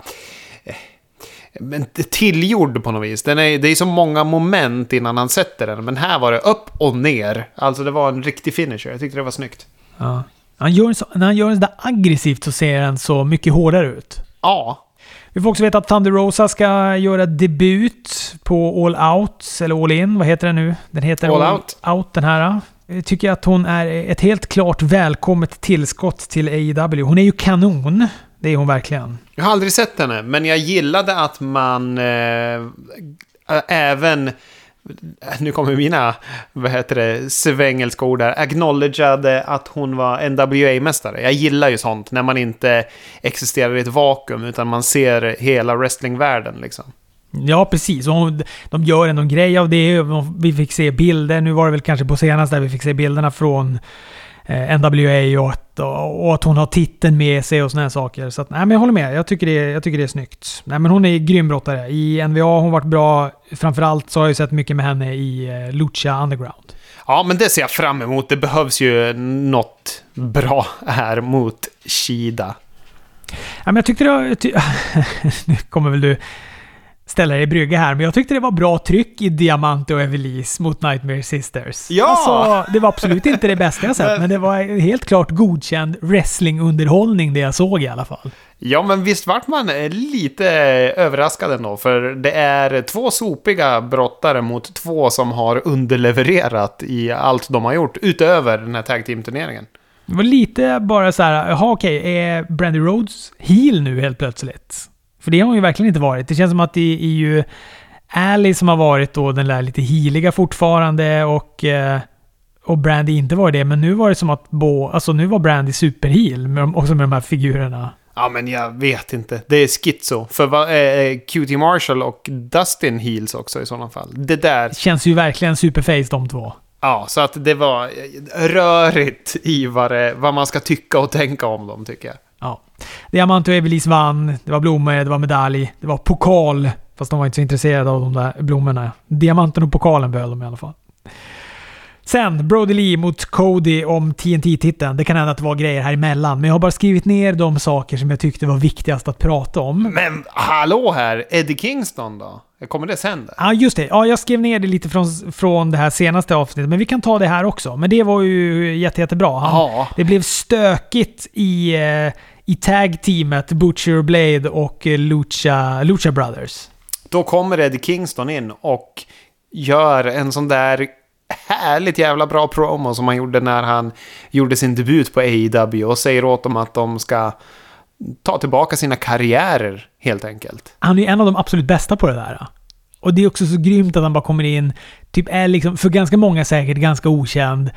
Men tillgjord på något vis. Den är, det är så många moment innan han sätter den. Men här var det upp och ner. Alltså det var en riktig finisher. Jag tyckte det var snyggt. Ja. Han gör så, när han gör den där aggressivt så ser den så mycket hårdare ut. Ja, Vi får också veta att Thunder Rosa ska göra debut på All Out, eller All In, vad heter den nu? Den heter All Out. Out den här. Jag tycker att hon är ett helt klart välkommet tillskott till AEW. Hon är ju kanon. Det är hon verkligen. jag har aldrig sett henne. Men jag gillade att man eh, även... Nu kommer mina, vad heter det, svengelska ord där. Acknowledgade att hon var NWA-mästare. Jag gillar ju sånt. När man inte existerar i ett vakuum. Utan man ser hela wrestlingvärlden liksom. Ja, precis. Och de gör ändå en grej av det. Vi fick se bilder. Nu var det väl kanske på senaste där vi fick se bilderna från NWA och att, hon har titeln med sig och såna här saker. Så att, nej, men jag håller med. Jag tycker, det, jag tycker det är snyggt. Nej, men hon är grym brottare. I NVA har hon varit bra. Framförallt så har jag sett mycket med henne i eh, Lucha Underground. Ja, men det ser jag fram emot. Det behövs ju något bra här mot Shida. Ja, men jag tyckte det var... Nu kommer väl du ställa dig i brygga här, men jag tyckte det var bra tryck i Diamante och Evelise mot Nightmare Sisters. Ja! Alltså, det var absolut inte det bästa jag sett, men det var helt klart godkänd wrestlingunderhållning det jag såg i alla fall. Ja, men visst vart man eh, lite överraskad ändå, för det är två sopiga brottare mot två som har underlevererat i allt de har gjort, utöver den här tag team-turneringen. Det var lite bara så här, jaha okej, är Brandy Rhodes heel nu helt plötsligt? För det har hon ju verkligen inte varit. Det känns som att det är ju Ally som har varit då den där lite healiga fortfarande och, eh, och Brandy inte var det. Men nu var det som att Bo, alltså nu var Brandy superheal, med, också med de här figurerna. Ja, men jag vet inte. Det är schizo. För vad är QT Marshall och Dustin Heels också i sådana fall? Det där... Känns ju verkligen superface de två. Ja, så att det var rörigt i vad, det, vad man ska tycka och tänka om dem, tycker jag. Ja. Diamant och Evelis vann. Det var blommor, det var medalj, det var pokal. Fast de var inte så intresserade av de där blommorna. Diamanten och pokalen behöll de i alla fall. Sen, Brody Lee mot Cody om TNT-titeln. Det kan hända att det var grejer här emellan, men jag har bara skrivit ner de saker som jag tyckte var viktigast att prata om. Men hallå här, Eddie Kingston då? Kommer det sen? Där? Ja, just det. Ja, jag skrev ner det lite från, från det här senaste avsnittet, men vi kan ta det här också. Men det var ju jätte, jättebra. Han, Ja. Det blev stökigt i, eh, i tag-teamet Butcher Blade och eh, Lucha, Lucha Brothers. Då kommer Eddie Kingston in och gör en sån där härligt jävla bra promo som han gjorde när han gjorde sin debut på AEW och säger åt dem att de ska ta tillbaka sina karriärer helt enkelt. Han är ju en av de absolut bästa på det där. Och det är också så grymt att han bara kommer in, typ är liksom, för ganska många säkert, ganska okänd.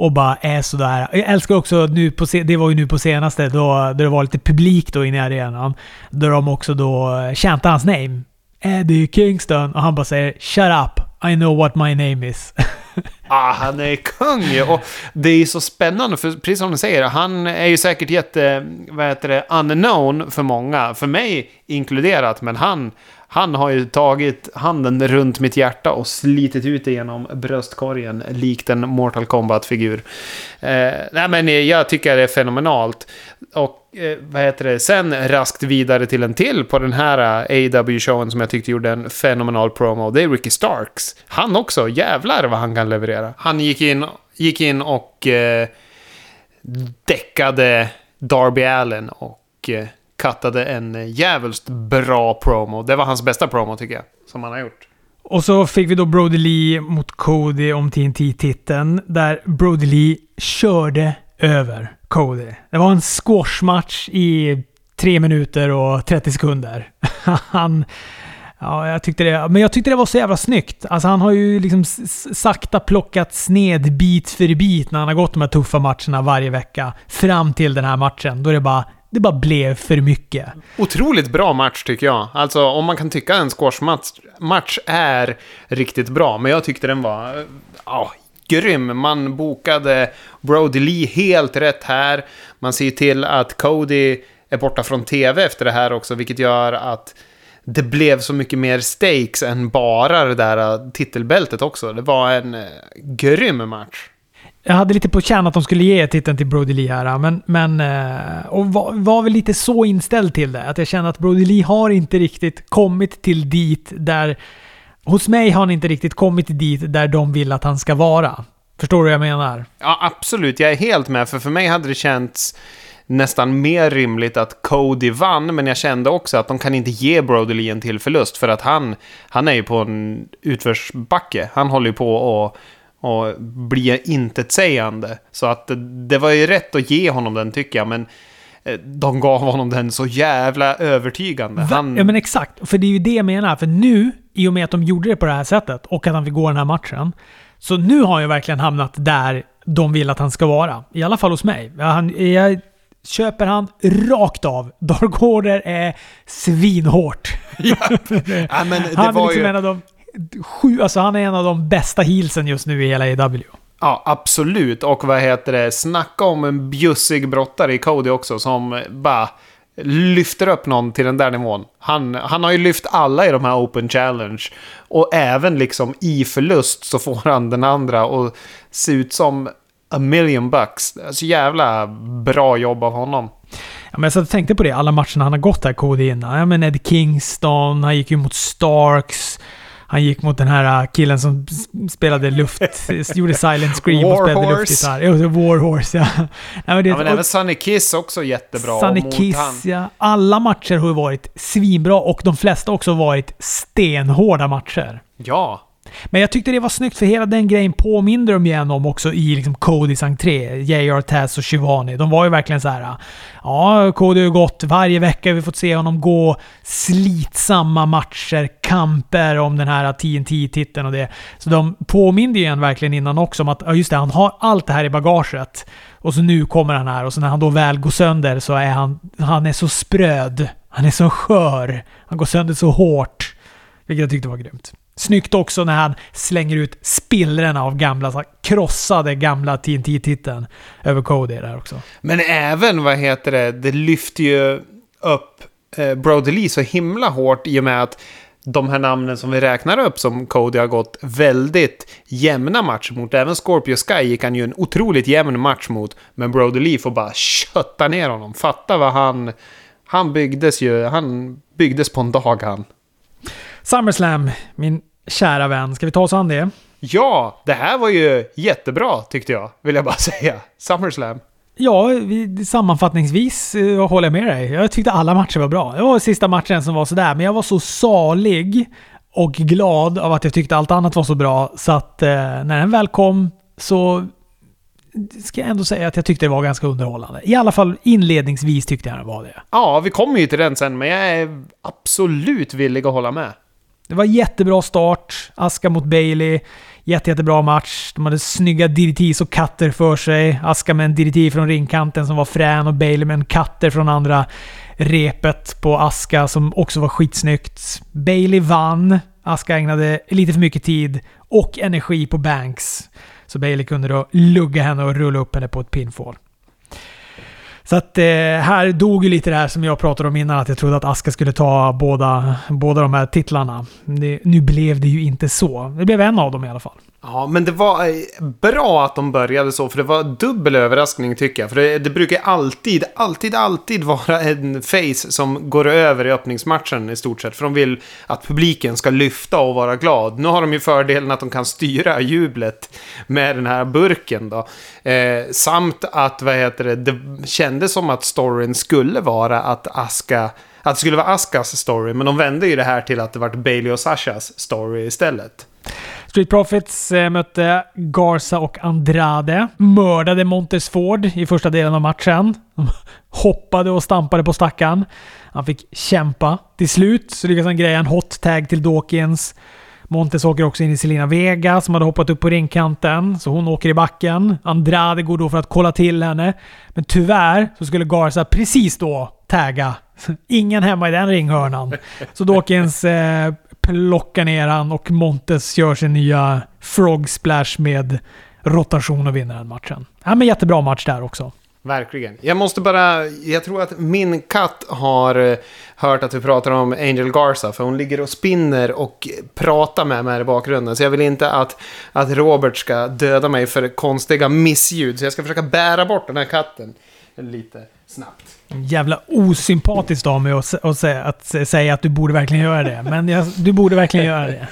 Och bara är sådär. Jag älskar också nu på, det var ju nu på senaste, då, då det var lite publik då inne i arenan. Där de också då chantade hans name. Eddie Kingston. Och han bara säger “Shut up, I know what my name is”. Ah, han är kung ju. Och det är så spännande, för precis som du säger, han är ju säkert jätte, vad heter det, unknown för många. För mig inkluderat, men han, han har ju tagit handen runt mitt hjärta och slitit ut det genom bröstkorgen, likt en Mortal Kombat-figur. Eh, nej, men eh, jag tycker det är fenomenalt. Och eh, vad heter det, sen raskt vidare till en till på den här eh, AW-showen som jag tyckte gjorde en fenomenal promo. Det är Ricky Starks. Han också, jävlar vad han kan leverera. Han gick in, gick in och eh, däckade Darby Allen och eh, kattade en jävligt bra promo. Det var hans bästa promo tycker jag, som han har gjort. Och så fick vi då Brody Lee mot Cody om TNT-titeln. Där Brody Lee körde över Cody. Det var en squashmatch i 3 minuter och 30 sekunder. Han... Ja, jag tyckte det. Men jag tyckte det var så jävla snyggt. Alltså han har ju liksom sakta plockat ned bit för bit när han har gått de här tuffa matcherna varje vecka. Fram till den här matchen. Då är det bara, det bara blev för mycket. Otroligt bra match tycker jag. Alltså om man kan tycka en squashmatch match är riktigt bra. Men jag tyckte den var, oh, ja, grym. Man bokade Brody Lee helt rätt här. Man ser till att Cody är borta från tv efter det här också, vilket gör att det blev så mycket mer stakes än bara det där eh, titelbältet också. Det var en eh, grym match. Jag hade lite på känn att de skulle ge titeln till Brody Lee här, men... men eh, och var, var väl lite så inställd till det. Att jag kände att Brody Lee har inte riktigt kommit till dit där... Hos mig har han inte riktigt kommit dit där de vill att han ska vara. Förstår du vad jag menar? Ja, absolut. Jag är helt med. För för mig hade det känts nästan mer rimligt att Cody vann. Men jag kände också att de kan inte ge Brody Lee en till förlust. För att han, han är ju på en utförsbacke. Han håller ju på att och bli intetsägande. Så att det, var ju rätt att ge honom den tycker jag. Men eh, de gav honom den så jävla övertygande. Han, Ja men exakt. För det är ju det jag menar. För nu, i och med att de gjorde det på det här sättet och att han fick gå den här matchen. Så nu har han ju verkligen hamnat där de vill att han ska vara. I alla fall hos mig. Ja, Han, jag köper han rakt av. Dark Order är svinhårt. ja, men det han är var liksom ju... en av de sju, alltså han är en av de bästa heelsen just nu i hela EW. Ja, absolut. Och vad heter det? Snacka om en bjussig brottare i Cody också som bara lyfter upp någon till den där nivån. Han, han har ju lyft alla i de här Open Challenge. Och även liksom i förlust så får han den andra och se ut som a million bucks. Så jävla bra jobb av honom. Ja, men jag satt och tänkte på det, alla matcherna han har gått här, Cody, innan. Ja, men Ed Kingston, han gick ju mot Starks. Han gick mot den här killen som spelade luft... gjorde silent scream och spelade luftgitarr. Warhorse, ja. Nej, men, det, ja, men även Sunny Kiss också jättebra. Sunny Kiss, han. ja. Alla matcher har varit svinbra och de flesta också varit stenhårda matcher. Ja. Men jag tyckte det var snyggt för hela den grejen påminner de igen om också i liksom Codys entré. JR Taz och Shivani. De var ju verkligen så här. Ja, Cody har gått varje vecka. Vi fått se honom gå slitsamma matcher, kamper om den här TNT-titeln och det. Så de påminde ju en verkligen innan också om att ja, just det, han har allt det här i bagaget. Och så nu kommer han här och så när han då väl går sönder så är han, han är så spröd. Han är så skör. Han går sönder så hårt. Vilket jag tyckte var grymt. Snyggt också när han slänger ut spillrorna av gamla, så krossade gamla TNT-titeln över Cody där också. Men även, vad heter det, det lyfter ju upp eh, Brody Lee så himla hårt i och med att de här namnen som vi räknar upp som Cody har gått väldigt jämna matcher mot. Även Scorpio Sky gick han ju en otroligt jämn match mot. Men Brody Lee får bara kötta ner honom. Fatta vad han... Han byggdes ju... Han byggdes på en dag han. SummerSlam, min kära vän. Ska vi ta oss an det? Ja, det här var ju jättebra tyckte jag, vill jag bara säga. SummerSlam. Ja, sammanfattningsvis uh, håller jag med dig. Jag tyckte alla matcher var bra. Det var sista matchen som var sådär, men jag var så salig och glad av att jag tyckte allt annat var så bra så att uh, när den väl kom så ska jag ändå säga att jag tyckte det var ganska underhållande. I alla fall inledningsvis tyckte jag det var det. Ja, vi kommer ju till den sen, men jag är absolut villig att hålla med. Det var jättebra start. Aska mot Bailey. Jätte, jättebra match. De hade snygga DDTs och katter för sig. Aska med en DDT från ringkanten som var frän och Bailey med en katter från andra repet på Aska som också var skitsnyggt. Bailey vann. Aska ägnade lite för mycket tid och energi på Banks. Så Bailey kunde då lugga henne och rulla upp henne på ett pinfall. Så att eh, här dog ju lite det här som jag pratade om innan, att jag trodde att Aska skulle ta båda, båda de här titlarna. Det, nu blev det ju inte så. Det blev en av dem i alla fall. Ja, men det var eh, bra att de började så, för det var dubbel överraskning tycker jag. För det, det brukar alltid, alltid, alltid vara en face som går över i öppningsmatchen i stort sett. För de vill att publiken ska lyfta och vara glad. Nu har de ju fördelen att de kan styra jublet med den här burken då. Eh, samt att, vad heter det, det kändes som att storyn skulle vara att Aska att det skulle vara Askas story, men de vände ju det här till att det var Bailey och Sashas story istället. Street Profits eh, mötte Garza och Andrade. Mördade Montesford i första delen av matchen. De hoppade och stampade på stackaren. Han fick kämpa. Till slut så lyckades han greja en hot tag till Dawkins. Montes åker också in i Selena Vega som hade hoppat upp på ringkanten, så hon åker i backen. Andrade går då för att kolla till henne. Men tyvärr så skulle Garza precis då tagga. Ingen hemma i den ringhörnan. Så Dawkins eh, plockar ner han och Montes gör sin nya Frog Splash med rotation och vinner den matchen. Ja, men jättebra match där också. Verkligen. Jag måste bara, jag tror att min katt har eh, hört att vi pratar om Angel Garza. För hon ligger och spinner och pratar med mig i bakgrunden. Så jag vill inte att, att Robert ska döda mig för konstiga missljud. Så jag ska försöka bära bort den här katten lite snabbt. Jävla osympatiskt av mig att, att, säga, att säga att du borde verkligen göra det. Men jag, du borde verkligen göra det.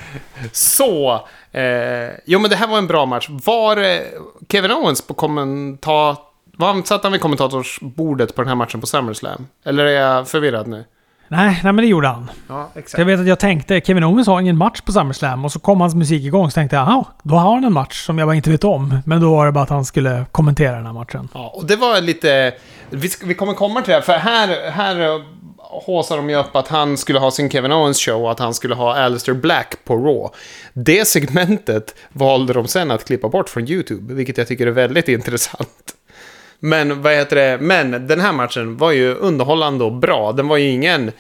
Så! Eh, jo, men det här var en bra match. Var eh, Kevin Owens på kommentat... Var, satt han vid kommentatorsbordet på den här matchen på SummerSlam? Eller är jag förvirrad nu? Nej, nej men det gjorde han. Ja, exakt. Jag vet att jag tänkte, Kevin Owens har ingen match på SummerSlam. Och så kom hans musik igång, så tänkte jag, jaha, då har han en match som jag bara inte vet om. Men då var det bara att han skulle kommentera den här matchen. Ja, och det var lite... Vi, vi kommer komma till det, för här, här håsar de ju upp att han skulle ha sin Kevin Owens show och att han skulle ha Alistair Black på Raw. Det segmentet valde de sen att klippa bort från YouTube, vilket jag tycker är väldigt intressant. Men vad heter det? Men den här matchen var ju underhållande och bra. Den var ju ingen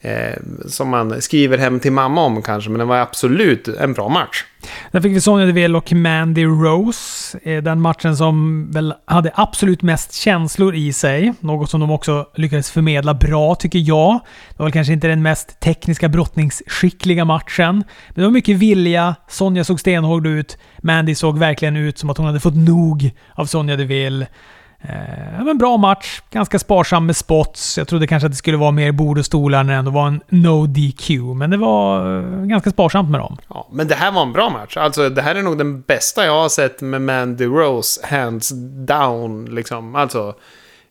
eh, som man skriver hem till mamma om kanske, men den var absolut en bra match. Där fick vi Sonja Deville och Mandy Rose. Eh, den matchen som väl hade absolut mest känslor i sig. Något som de också lyckades förmedla bra, tycker jag. Det var väl kanske inte den mest tekniska brottningsskickliga matchen. Men det var mycket vilja. Sonja såg stenhård ut. Mandy såg verkligen ut som att hon hade fått nog av Sonja Deville. Eh, men bra match. Ganska sparsam med spots. Jag trodde kanske att det skulle vara mer bord och stolar när det ändå var en no DQ. Men det var eh, ganska sparsamt med dem. Ja, men det här var en bra match. Alltså, det här är nog den bästa jag har sett med Mandy Rose, hands down. Liksom. Alltså,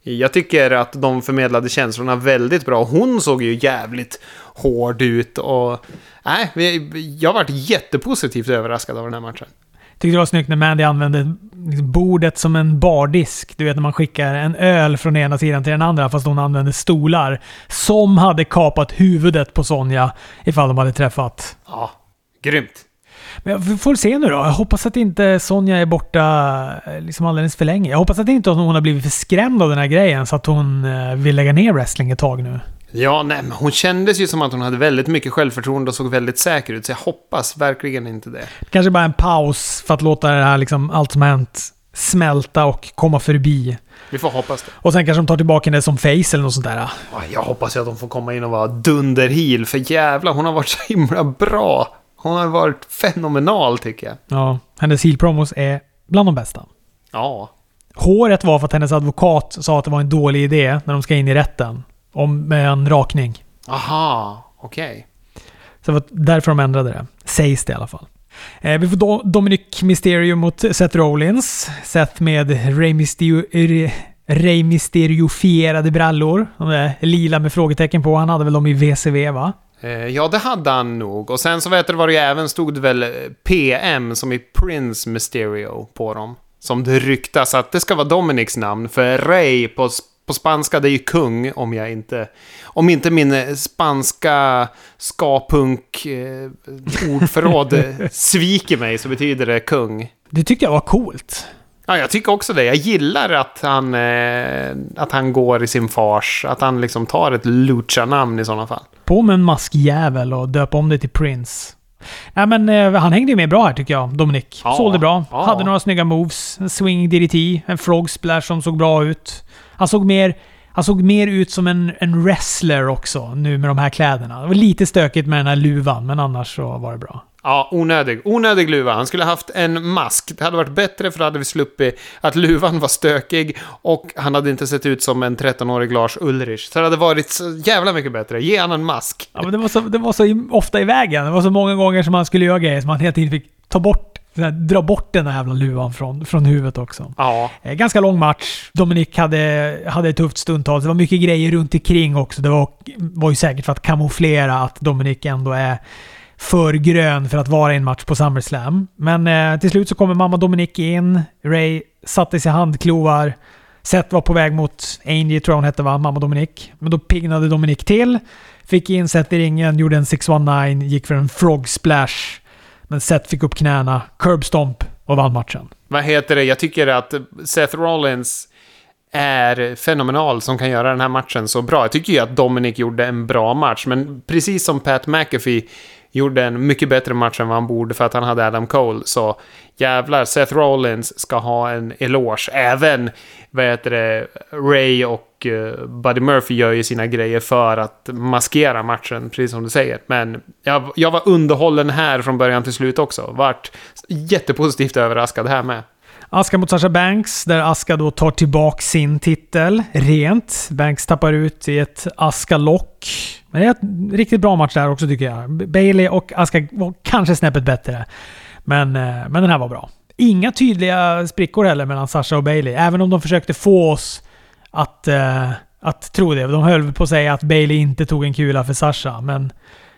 jag tycker att de förmedlade känslorna väldigt bra. Hon såg ju jävligt hård ut och... Nej, jag varit jättepositivt överraskad av den här matchen. Tyckte det var snyggt när Mandy använde liksom bordet som en bardisk. Du vet när man skickar en öl från ena sidan till den andra fast hon använde stolar. Som hade kapat huvudet på Sonja ifall de hade träffat. Ja, grymt. Men vi får se nu då. Jag hoppas att inte Sonja är borta liksom alldeles för länge. Jag hoppas att inte hon har blivit för skrämd av den här grejen så att hon eh, vill lägga ner wrestling ett tag nu. Ja, nej, men hon kändes ju som att hon hade väldigt mycket självförtroende och såg väldigt säker ut. Så jag hoppas verkligen inte det. Kanske bara en paus för att låta det här, liksom, allt som hänt smälta och komma förbi. Vi får hoppas det. Och sen kanske de tar tillbaka henne som face eller något sånt där. Jag hoppas ju att de får komma in och vara dunderheel. För jävla, hon har varit så himla bra. Hon har varit fenomenal tycker jag. Ja, hennes heel-promos är bland de bästa. Ja. Håret var för att hennes advokat sa att det var en dålig idé när de ska in i rätten. Om, med en rakning. Aha, okej. Okay. Så det var därför de ändrade det. Sägs det i alla fall. Eh, vi får Do Dominic Mysterio mot Seth Rollins. Seth med Rey Mysterio, Rey brallor. De där lila med frågetecken på. Han hade väl dem i VCV va? Eh, ja, det hade han nog. Och sen så vet du vad det även stod väl PM som i Prince Mysterio på dem. Som det ryktas att det ska vara Dominics namn. För Ray på på spanska, det är ju kung om jag inte... Om inte min eh, spanska skapunk eh, sviker mig så betyder det kung. Det tyckte jag var coolt. Ja, jag tycker också det. Jag gillar att han, eh, att han går i sin fars. Att han liksom tar ett lucha-namn i sådana fall. På med en maskjävel och döp om det till Prince. Nej men eh, han hängde ju med bra här tycker jag, Dominic. Ja, Sålde bra. Ja. Hade några snygga moves. En swing DDT, en frog splash som såg bra ut. Han såg mer, han såg mer ut som en, en wrestler också nu med de här kläderna. Det var lite stökigt med den här luvan, men annars så var det bra. Ja, onödig. Onödig luva. Han skulle haft en mask. Det hade varit bättre för då hade vi sluppit att luvan var stökig och han hade inte sett ut som en 13-årig Lars Ulrich. Så det hade varit så jävla mycket bättre. Ge han en mask. Ja, men det var så, det var så ofta i vägen. Det var så många gånger som han skulle göra grejer som han hela tiden fick ta bort här, dra bort den där jävla luvan från, från huvudet också. Ja. Eh, ganska lång match. Dominik hade, hade ett tufft stundtal. Det var mycket grejer runt omkring också. Det var, var ju säkert för att kamouflera att Dominik ändå är för grön för att vara i en match på SummerSlam. Men eh, till slut så kommer mamma Dominik in. Ray satte sig handklovar. Seth var på väg mot Angie, tror jag hon hette va? Mamma Dominik. Men då pignade Dominik till. Fick in Seth i ringen, gjorde en 619, gick för en frog splash. Men Seth fick upp knäna, curbstomp och vann matchen. Vad heter det? Jag tycker att Seth Rollins är fenomenal som kan göra den här matchen så bra. Jag tycker ju att Dominic gjorde en bra match, men precis som Pat McAfee gjorde en mycket bättre match än vad han borde för att han hade Adam Cole. Så jävlar, Seth Rollins ska ha en eloge. Även, vad heter det, Ray och uh, Buddy Murphy gör ju sina grejer för att maskera matchen, precis som du säger. Men jag, jag var underhållen här från början till slut också. Vart jättepositivt överraskad här med. Aska mot Sasha Banks, där Aska då tar tillbaka sin titel rent. Banks tappar ut i ett Aska-lock. Men det är en riktigt bra match där också tycker jag. Bailey och Aska var kanske snäppet bättre. Men, eh, men den här var bra. Inga tydliga sprickor heller mellan Sasha och Bailey. Även om de försökte få oss att, eh, att tro det. De höll på att säga att Bailey inte tog en kula för Sasha, men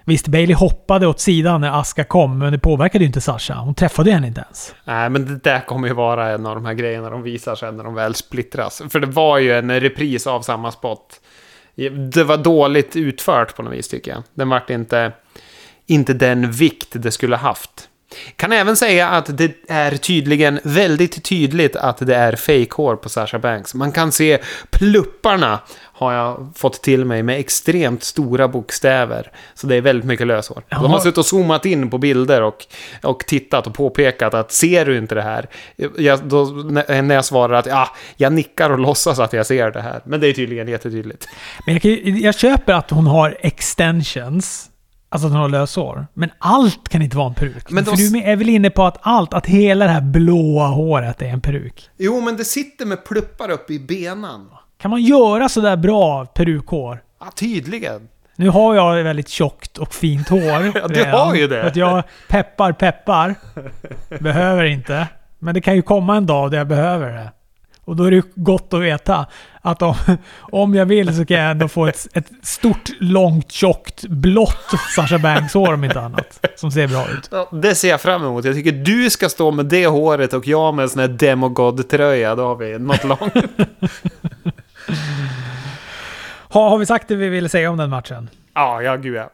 Visst, Bailey hoppade åt sidan när Aska kom, men det påverkade ju inte Sasha. Hon träffade henne inte ens. Nej, men det där kommer ju vara en av de här grejerna de visar sen när de väl splittras. För det var ju en repris av samma spot. Det var dåligt utfört på något vis tycker jag. Den vart inte, inte den vikt det skulle haft. Kan även säga att det är tydligen väldigt tydligt att det är fake-hår på Sasha Banks. Man kan se plupparna har jag fått till mig med extremt stora bokstäver. Så det är väldigt mycket löshår. De har suttit och zoomat in på bilder och, och tittat och påpekat att ser du inte det här? Jag, då, när jag svarar att ja, jag nickar och låtsas att jag ser det här. Men det är tydligen jättetydligt. Men jag, jag köper att hon har extensions Alltså att hon har lösår. Men allt kan inte vara en peruk. Men För de- du är väl inne på att allt, att hela det här blåa håret är en peruk? Jo, men det sitter med pluppar upp i benan. Kan man göra sådär bra perukhår? Ja, tydligen. Nu har jag väldigt tjockt och fint hår. Ja, du redan. har ju det. Att jag peppar, peppar. Behöver inte. Men det kan ju komma en dag där jag behöver det. Och då är det gott att veta att om, om jag vill så kan jag ändå få ett, ett stort, långt, tjockt, blått Sasha Banks-hår om inte annat. Som ser bra ut. Ja, det ser jag fram emot. Jag tycker du ska stå med det håret och jag med en sån här Demogod-tröja. Då har vi något långt. Har, har vi sagt det vi ville säga om den matchen? ja, ja, gud ja.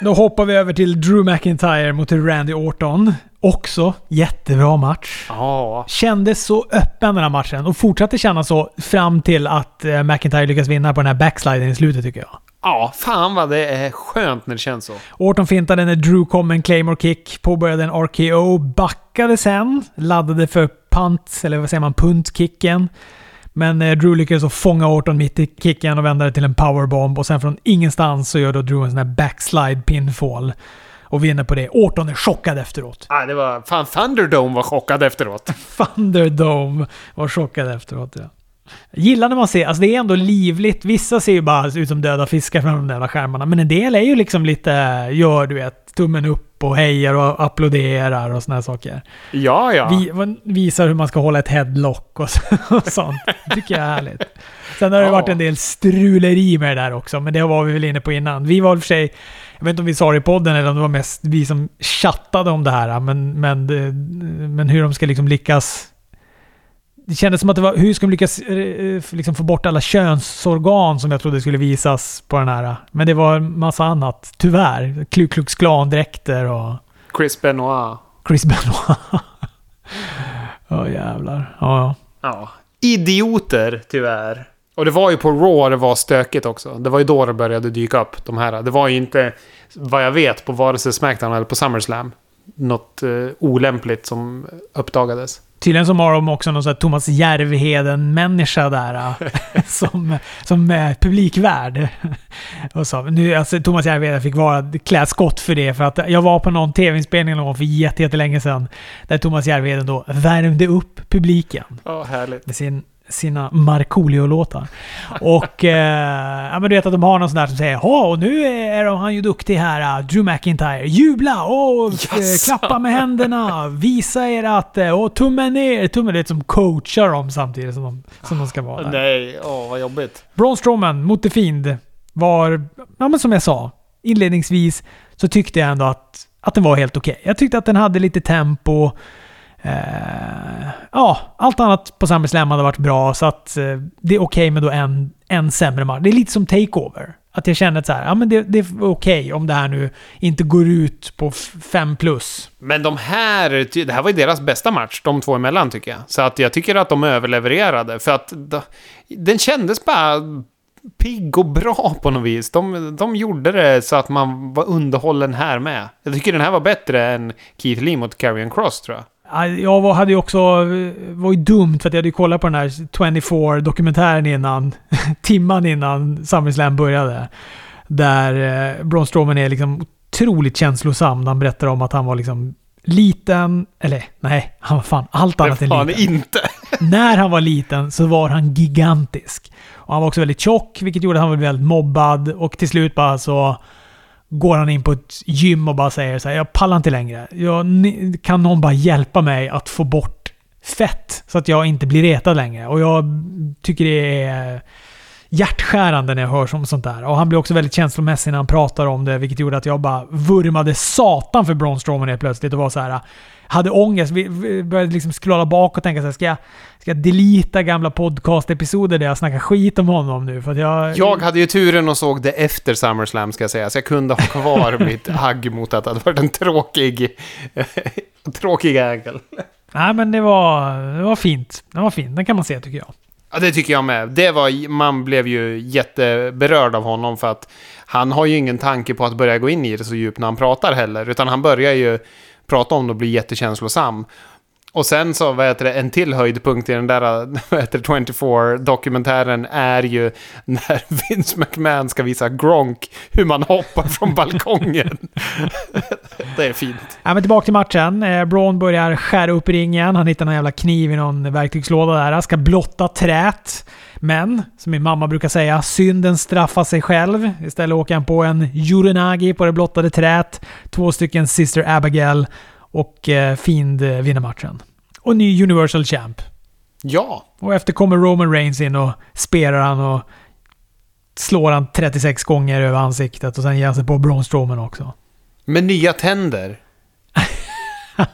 Då hoppar vi över till Drew McIntyre mot Randy Orton. Också jättebra match. Ja, Kändes så öppen den här matchen och fortsatte kännas så fram till att eh, McIntyre lyckas vinna på den här backsliden i slutet tycker jag. ja, fan vad det är skönt när det känns så. Orton fintade när Drew kom med en Claymore kick, påbörjade en RKO, backade sen, laddade för punt, eller vad säger man, puntkicken. Men eh, Drew lyckades så fånga Orton mitt i kicken och vända det till en powerbomb och sen från ingenstans så gör då Drew en sån här backslide pinfall. Och vinner på det. Orton är chockad efteråt. Ja, det var... Fan, Thunderdome var chockad efteråt. Thunderdome var chockad efteråt. Ja. Gillar när man ser, alltså det är ändå livligt. Vissa ser ju bara ut som döda fiskar från de där skärmarna. Men en del är ju liksom lite, gör du vet, tummen upp och hejar och applåderar och här saker. Ja, ja. Vi, visar hur man ska hålla ett headlock och, så, och sånt. Det tycker jag är härligt. Sen har det Ja. varit en del struleri med det där också, men det var vi väl inne på innan. Vi var i och för sig, jag vet inte om vi sa det i podden eller om det var mest vi som chattade om det här, men, men, men hur de ska liksom lyckas det kändes som att det var, hur ska de lyckas eh, liksom få bort alla könsorgan som jag trodde skulle visas på den här. Men det var en massa annat, tyvärr. Ku Klux Klan-dräkter och Chris Benoit. Chris Benoit. Ja jävlar. Ja, ja. Ja. Idioter, tyvärr. Och det var ju på Raw det var stökigt också. Det var ju då det började dyka upp, de här. Det var ju inte, vad jag vet, på vare sig Smackdown eller på SummerSlam. Något eh, olämpligt som uppdagades. Tydligen så har de också någon sån här Thomas Järvheden-människa där. som, som är publikvärd. Och så. Nu, alltså, Thomas Järvheden fick vara klädskott för det. För att jag var på någon tv-inspelning någon gång för jätte- jättelänge sedan. Där Thomas Järvheden då värmde upp publiken. Ja, härligt. med sin, sina Markoolio-låtar. Och eh, ja, men du vet att de har någon sån där som säger ja och nu är han ju duktig här, uh, Drew McIntyre. Jubla och eh, Jaså? klappa med händerna. Visa er att, eh, och tummen ner. Tummen är som coachar dem samtidigt som de, som de ska vara där. Nej, åh vad jobbigt. Braun Strowman mot The Fiend var, ja men som jag sa, inledningsvis så tyckte jag ändå att, att den var helt okej. Jag tyckte att den hade lite tempo. Eh, ja, allt annat på Summer Slam hade varit bra, så att eh, det är okej med då en, en sämre match. Det är lite som Takeover. Att jag känner att så här, ja men det, det är okej om det här nu inte går ut på 5 plus. Men de här, det här var ju deras bästa match, de två emellan tycker jag. Så att jag tycker att de överlevererade. För att den kändes bara pigg och bra på något vis. De, de gjorde det så att man var underhållen här med. Jag tycker den här var bättre än Keith Lee mot Karrion Cross tror jag. Ja, Jag hade ju också, var ju dumt för att jag hade ju kollat på den här 24-dokumentären innan, timman innan SummerSlam började. Där eh, Braun Strowman är liksom otroligt känslosam han berättar om att han var liksom liten, eller nej, han var fan allt annat än liten. inte. När han var liten så var han gigantisk. Och han var också väldigt tjock, vilket gjorde att han var väldigt mobbad. Och till slut bara så går han in på ett gym och bara säger så här, jag pallar inte längre. Jag, kan någon bara hjälpa mig att få bort fett så att jag inte blir retad längre? Och jag tycker det är hjärtskärande när jag hör som sånt där. Och han blir också väldigt känslomässig när han pratar om det, vilket gjorde att jag bara vurmade satan för Braun Strowman helt plötsligt och var så här. Hade ångest, vi- började liksom scrolla bak och tänka så här, ska jag, ska jag delita gamla podcast-episoder där jag snackar skit om honom nu? För jag... Jag hade ju turen och såg det efter SummerSlam ska jag säga, så jag kunde ha kvar mitt agg mot att det hade varit en tråkig, tråkig ägel. Nej men det var, det var fint. Det var fint. Den kan man se tycker jag. Ja, det tycker jag med. Det var, man blev ju jätteberörd av honom för att han har ju ingen tanke på att börja gå in i det så djupt när han pratar heller, utan han börjar ju prata om det och bli jättekänslosam. Och sen så, vad heter det, en till höjdpunkt i den där, vad heter det, 24-dokumentären är ju när Vince McMahon ska visa Gronk hur man hoppar från balkongen. det är fint. Ja, men tillbaka till matchen. Eh, Braun börjar skära upp ringen. Han hittar någon jävla kniv i någon verktygslåda där. Han ska blotta trät. Men, som min mamma brukar säga, synden straffar sig själv. Istället åker han på en Jurenagi på det blottade trät. Två stycken Sister Abigail och eh, Fiend eh, vinner matchen. Och ny Universal Champ. Ja, Och efter kommer Roman Reigns in och spelar han och slår han 36 gånger över ansiktet och sen ger han sig på Braun Strowman också. med nya tänder.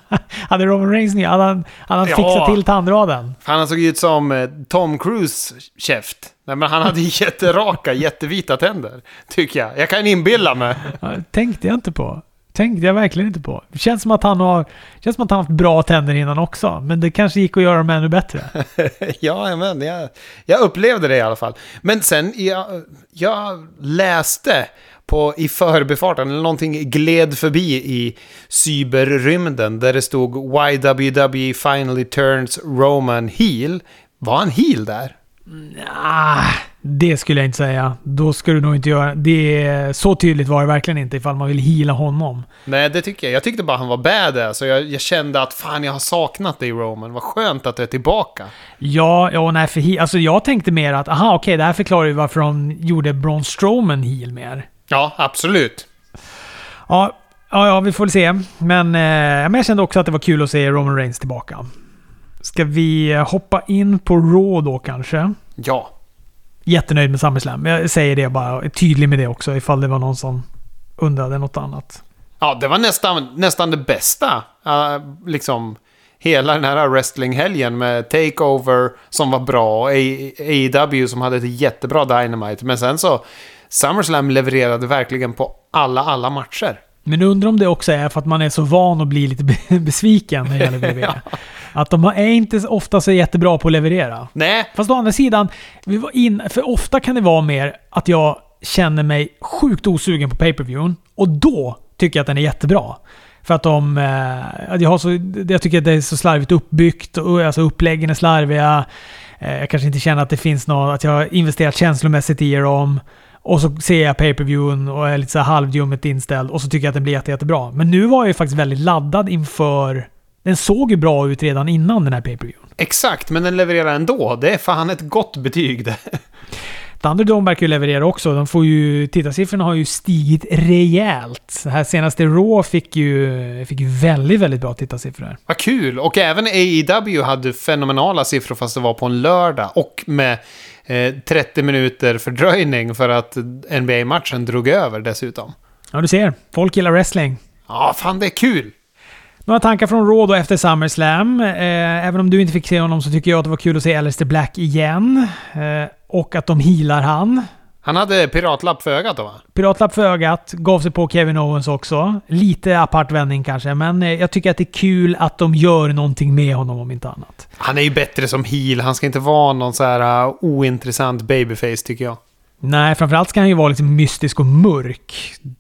Hade Roman Reigns nya, hade han, hade han Ja. fixat till tandraden? Han såg ut som eh, Tom Cruise käft. Nej, men han hade jätteraka, jättevita tänder. Tycker jag. Jag kan inbilla mig. Ja, tänkte jag inte på. Tänkte jag verkligen inte på. Det känns som att han har, känns som att han haft bra tänder innan också. Men det kanske gick att göra dem ännu bättre. ja, men jag, jag upplevde det i alla fall. Men sen, jag, jag läste på, i förbifarten, eller någonting gled förbi i cyberrymden, där det stod YWW finally turns Roman heel. Var han heel där? Ah, det skulle jag inte säga. Då ska du nog inte göra... Det är, så tydligt var det verkligen inte ifall man vill heala honom. Nej, det tycker jag. Jag tyckte bara han var badass. Så jag, jag kände att fan, jag har saknat dig Roman. Vad skönt att du är tillbaka. Ja, ja nej, för he- alltså jag tänkte mer att aha, okej, det här förklarar ju varför de gjorde Braun Strowman heel mer. Ja, absolut. Ja, ja, ja, vi får väl se. Men, eh, men jag kände också att det var kul att se Roman Reigns tillbaka. Ska vi hoppa in på Raw då kanske? Ja. Jättenöjd med SummerSlam. Jag säger det bara. Är tydlig med det också ifall det var någon som undrade något annat. Ja, det var nästan, nästan det bästa. Uh, liksom, hela den här wrestlinghelgen med Takeover som var bra och AEW som hade ett jättebra Dynamite. Men sen så, SummerSlam levererade verkligen på alla, alla matcher. Men undrar om det också är för att man är så van att bli lite be- besviken när det gäller WWE. Att de är inte ofta så jättebra på att leverera. Nej, Fast å andra sidan, vi var in, för ofta kan det vara mer att jag känner mig sjukt osugen på pay-per-viewen och då tycker jag att den är jättebra. För att de... Eh, jag, har så, jag tycker att det är så slarvigt uppbyggt, och, alltså uppläggen är slarviga. Eh, jag kanske inte känner att det finns något, att jag har investerat känslomässigt i dem. Och så ser jag pay-per-viewen och är lite så halvljummet inställd och så tycker jag att den blir jätte, jättebra. Men nu var jag ju faktiskt väldigt laddad inför... Den såg ju bra ut redan innan den här pay-per-viewen. exakt, men den levererar ändå. Det är fan ett gott betyg det. Thunderdome verkar ju leverera också. De får ju, tittarsiffrorna har ju stigit rejält. Det här senaste Raw fick ju, fick ju väldigt, väldigt bra tittarsiffror. Vad kul! Och även AEW hade fenomenala siffror fast det var på en lördag. Och med eh, 30 minuter fördröjning för att NBA-matchen drog över dessutom. Ja, du ser. Folk gillar wrestling. Ja, fan det är kul! Några tankar från Raw då efter SummerSlam. Eh, även om du inte fick se honom så tycker jag att det var kul att se Aleister Black igen. Eh, och att de healar han. Han hade piratlapp för ögat då va? Piratlapp för ögat, gav sig på Kevin Owens också. Lite apart vändning kanske, men eh, jag tycker att det är kul att de gör någonting med honom om inte annat. Han är ju bättre som heel. Han ska inte vara någon så här uh, ointressant babyface tycker jag. Nej, framförallt ska han ju vara liksom mystisk och mörk.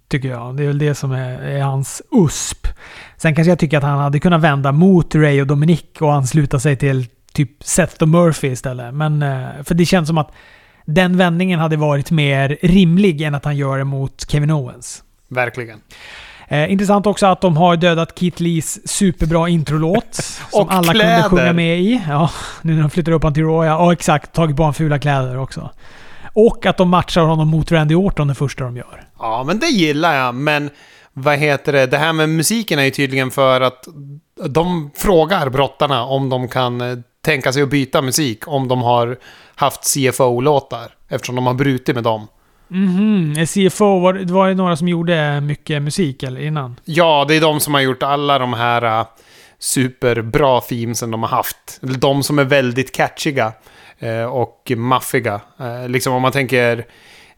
Tycker jag. Det är väl det som är, är hans USP. Sen kanske jag tycker att han hade kunnat vända mot Ray och Dominic och ansluta sig till typ Seth och Murphy istället. Men, eh, för det känns som att den vändningen hade varit mer rimlig än att han gör det mot Kevin Owens. Verkligen. Eh, intressant också att de har dödat Keith Lees superbra introlåt. som alla kläder. kunde sjunga med i. Ja, nu när de flyttar upp honom till Raw. Ja, exakt. Tagit på honom fula kläder också. Och att de matchar honom mot Randy Orton det första de gör. Ja, men det gillar jag. Men vad heter det? Det här med musiken är ju tydligen för att de frågar brottarna om de kan eh, tänka sig att byta musik om de har haft CFO-låtar. Eftersom de har brutit med dem. Mhm. CFO, var, var det några som gjorde mycket musik eller innan? Ja, det är de som har gjort alla de här uh, superbra themesen de har haft. De som är väldigt catchiga eh, och maffiga. Eh, liksom om man tänker...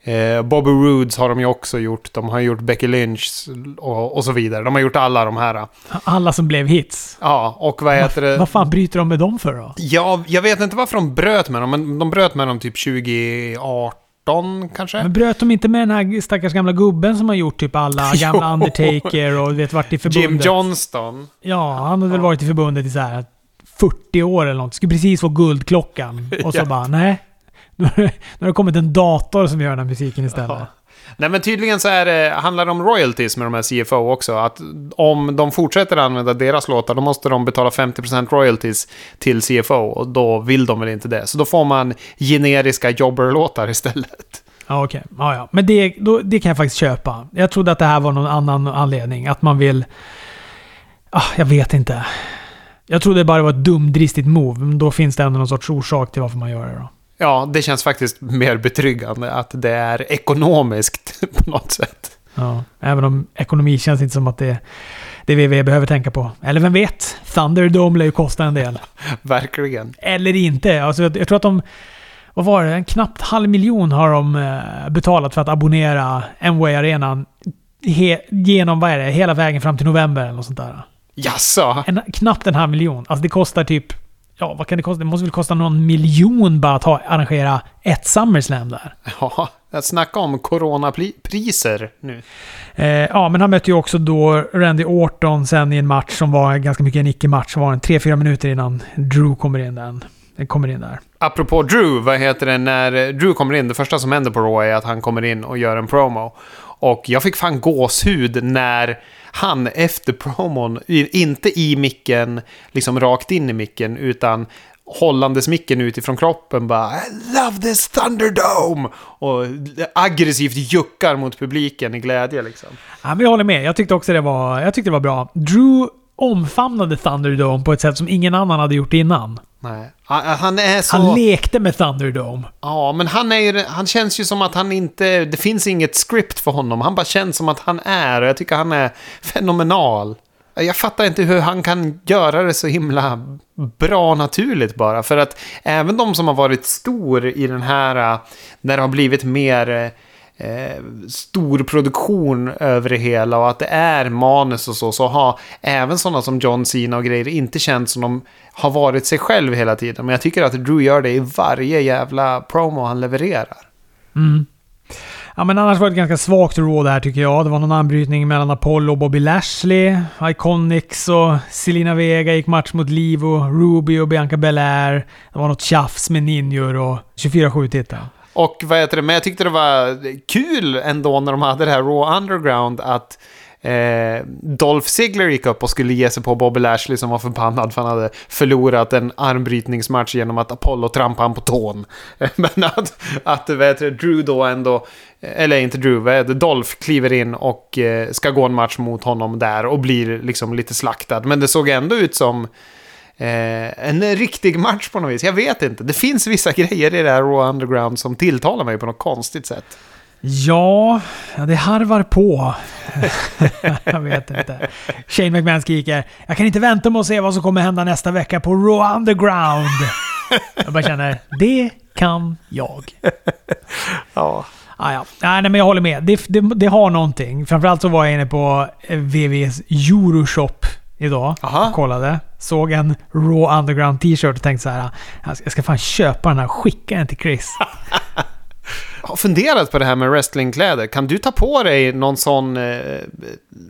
Eh, Bobby Roods har de ju också gjort. De har gjort Becky Lynch och, och så vidare. De har gjort alla de här. Alla som blev hits. Ja, och vad heter det? Vad fan bryter de med dem för då? Ja, jag vet inte varför de bröt med dem, men de bröt med dem typ 2018 kanske? Men bröt de inte med den här stackars gamla gubben som har gjort typ alla gamla Undertaker och vet varit i förbundet? Jim Johnston. Ja, han hade väl varit i förbundet i så här 40 år eller något. Skulle precis få guldklockan. Och så Ja. bara, nej. Nu har det- kommit en dator som gör den här musiken istället. Ja. Nej men tydligen så är det, handlar det om royalties med de här CFO också. Att om de fortsätter använda deras låtar då måste de betala 50% royalties till CFO. Och då vill de väl inte det. Så då får man generiska jobber-låtar istället. Ja, okej. Ja, ja. Men det, då, det kan jag faktiskt köpa. Jag trodde att det här var någon annan anledning. Att man vill... Ah, jag vet inte. Jag trodde bara det var ett dumdristigt move. Men då finns det ändå någon sorts orsak till varför man gör det då. Ja, det känns faktiskt mer betryggande att det är ekonomiskt på något sätt. Ja. Även om ekonomi känns inte som att det det VV behöver tänka på. Eller vem vet? Thunderdome lär ju kosta en del. Verkligen. Eller inte. Alltså, jag, tror att de... Vad var det? En knappt halv miljon har de eh, betalat för att abonnera Amway Arenan he, genom, vad är det, hela vägen fram till november eller något sånt där. Jaså? En, knappt en halv miljon. Alltså det kostar typ... Ja, vad kan det kosta? Det måste väl kosta någon miljon bara att ha, arrangera ett SummerSlam där. Ja, jag snackar om coronapriser nu. Eh, ja, men han mötte ju också då Randy Orton sen i en match som var ganska mycket en icke-match. Som var en 3-4 minuter innan Drew kommer in, den, den kommer in där. Apropå Drew, vad heter det, när Drew kommer in, det första som händer på Raw är att han kommer in och gör en promo. Och jag fick fan gåshud när han efter promon, inte i micken, liksom rakt in i micken, utan hållandes micken utifrån kroppen bara I love this Thunderdome! Och aggressivt juckar mot publiken i glädje liksom. Ja, men jag håller med. Jag tyckte också det var, jag tyckte det var bra. Drew omfamnade Thunderdome på ett sätt som ingen annan hade gjort innan. Nej. Han är så... Han lekte med Thunderdome. Ja, men han, är ju, han känns ju som att han inte... Det finns inget script för honom. Han bara känns som att han är. Och jag tycker han är fenomenal. Jag fattar inte hur han kan göra det så himla bra naturligt bara. För att även de som har varit stor i den här... När det har blivit mer... Eh, stor produktion över det hela och att det är manus och så, så har även sådana som John Cena och grejer inte känt som de har varit sig själv hela tiden. Men jag tycker att Drew gör det i varje jävla promo han levererar. Mm. Ja, men annars var det ett ganska svagt Raw där tycker jag. Det var någon anbrytning mellan Apollo och Bobby Lashley. Iconics och Selina Vega gick match mot Liv, och Ruby och Bianca Belair. Det var något tjafs med ninjor och 24-7-tittare. Och vad heter det, men jag tyckte det var kul ändå när de hade det här Raw Underground att eh, Dolph Ziggler gick upp och skulle ge sig på Bobby Lashley som var förbannad för han hade förlorat en armbrytningsmatch genom att Apollo trampade han på tån. Men att, att vad heter det, Drew då ändå, eller inte Drew, vad heter det, Dolph kliver in och eh, ska gå en match mot honom där och blir liksom lite slaktad. Men det såg ändå ut som Eh, en riktig match på något vis. Jag vet inte. Det finns vissa grejer i det här Raw Underground som tilltalar mig på något konstigt sätt. Ja, det harvar på. jag vet inte. Shane McMahon skriker “Jag kan inte vänta med att se vad som kommer hända nästa vecka på Raw Underground”. jag bara känner, det kan jag. Ja. Ah, ja. Nej, nej, men jag håller med. Det, det, det har någonting. Framförallt så var jag inne på VVs Euroshop idag Aha. och kollade. Såg en Raw Underground t-shirt och tänkte så här. "Jag ska- Jag ska fan köpa den här och skicka den till Chris. Jag har funderat på det här med wrestlingkläder. Kan du ta på dig någon sån eh,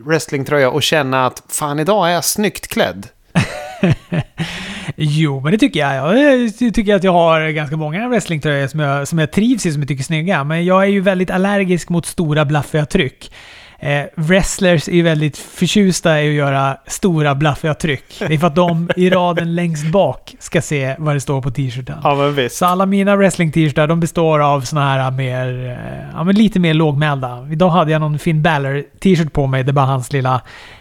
wrestlingtröja och känna att fan idag är jag snyggt klädd? Jo, men det tycker jag. Jag tycker att jag har ganska många wrestlingtröjor som jag, som jag trivs i, som jag tycker är snygga. Men jag är ju väldigt allergisk mot stora blaffiga tryck. Eh, wrestlers är ju väldigt förtjusta i att göra stora blaffiga tryck. Det är för att de i raden längst bak ska se vad det står på t-shirten. Ja, men visst. Så alla mina wrestling-t-shirtar de består av såna här mer, eh, ja men lite mer lågmälda. Idag hade jag någon Finn Balor-t-shirt på mig. Det bara hans lilla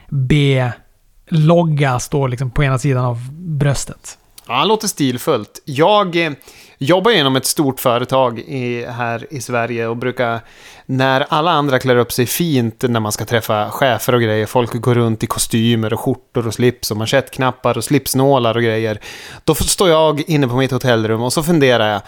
B-logga står liksom på ena sidan av bröstet. Ja, han låter stilfullt. Jag eh, jobbar inom ett stort företag i, här i Sverige och brukar, när alla andra klär upp sig fint när man ska träffa chefer och grejer, folk går runt i kostymer och skjortor och slips och manschettknappar och slipsnålar och grejer. Då står jag inne på mitt hotellrum och så funderar jag,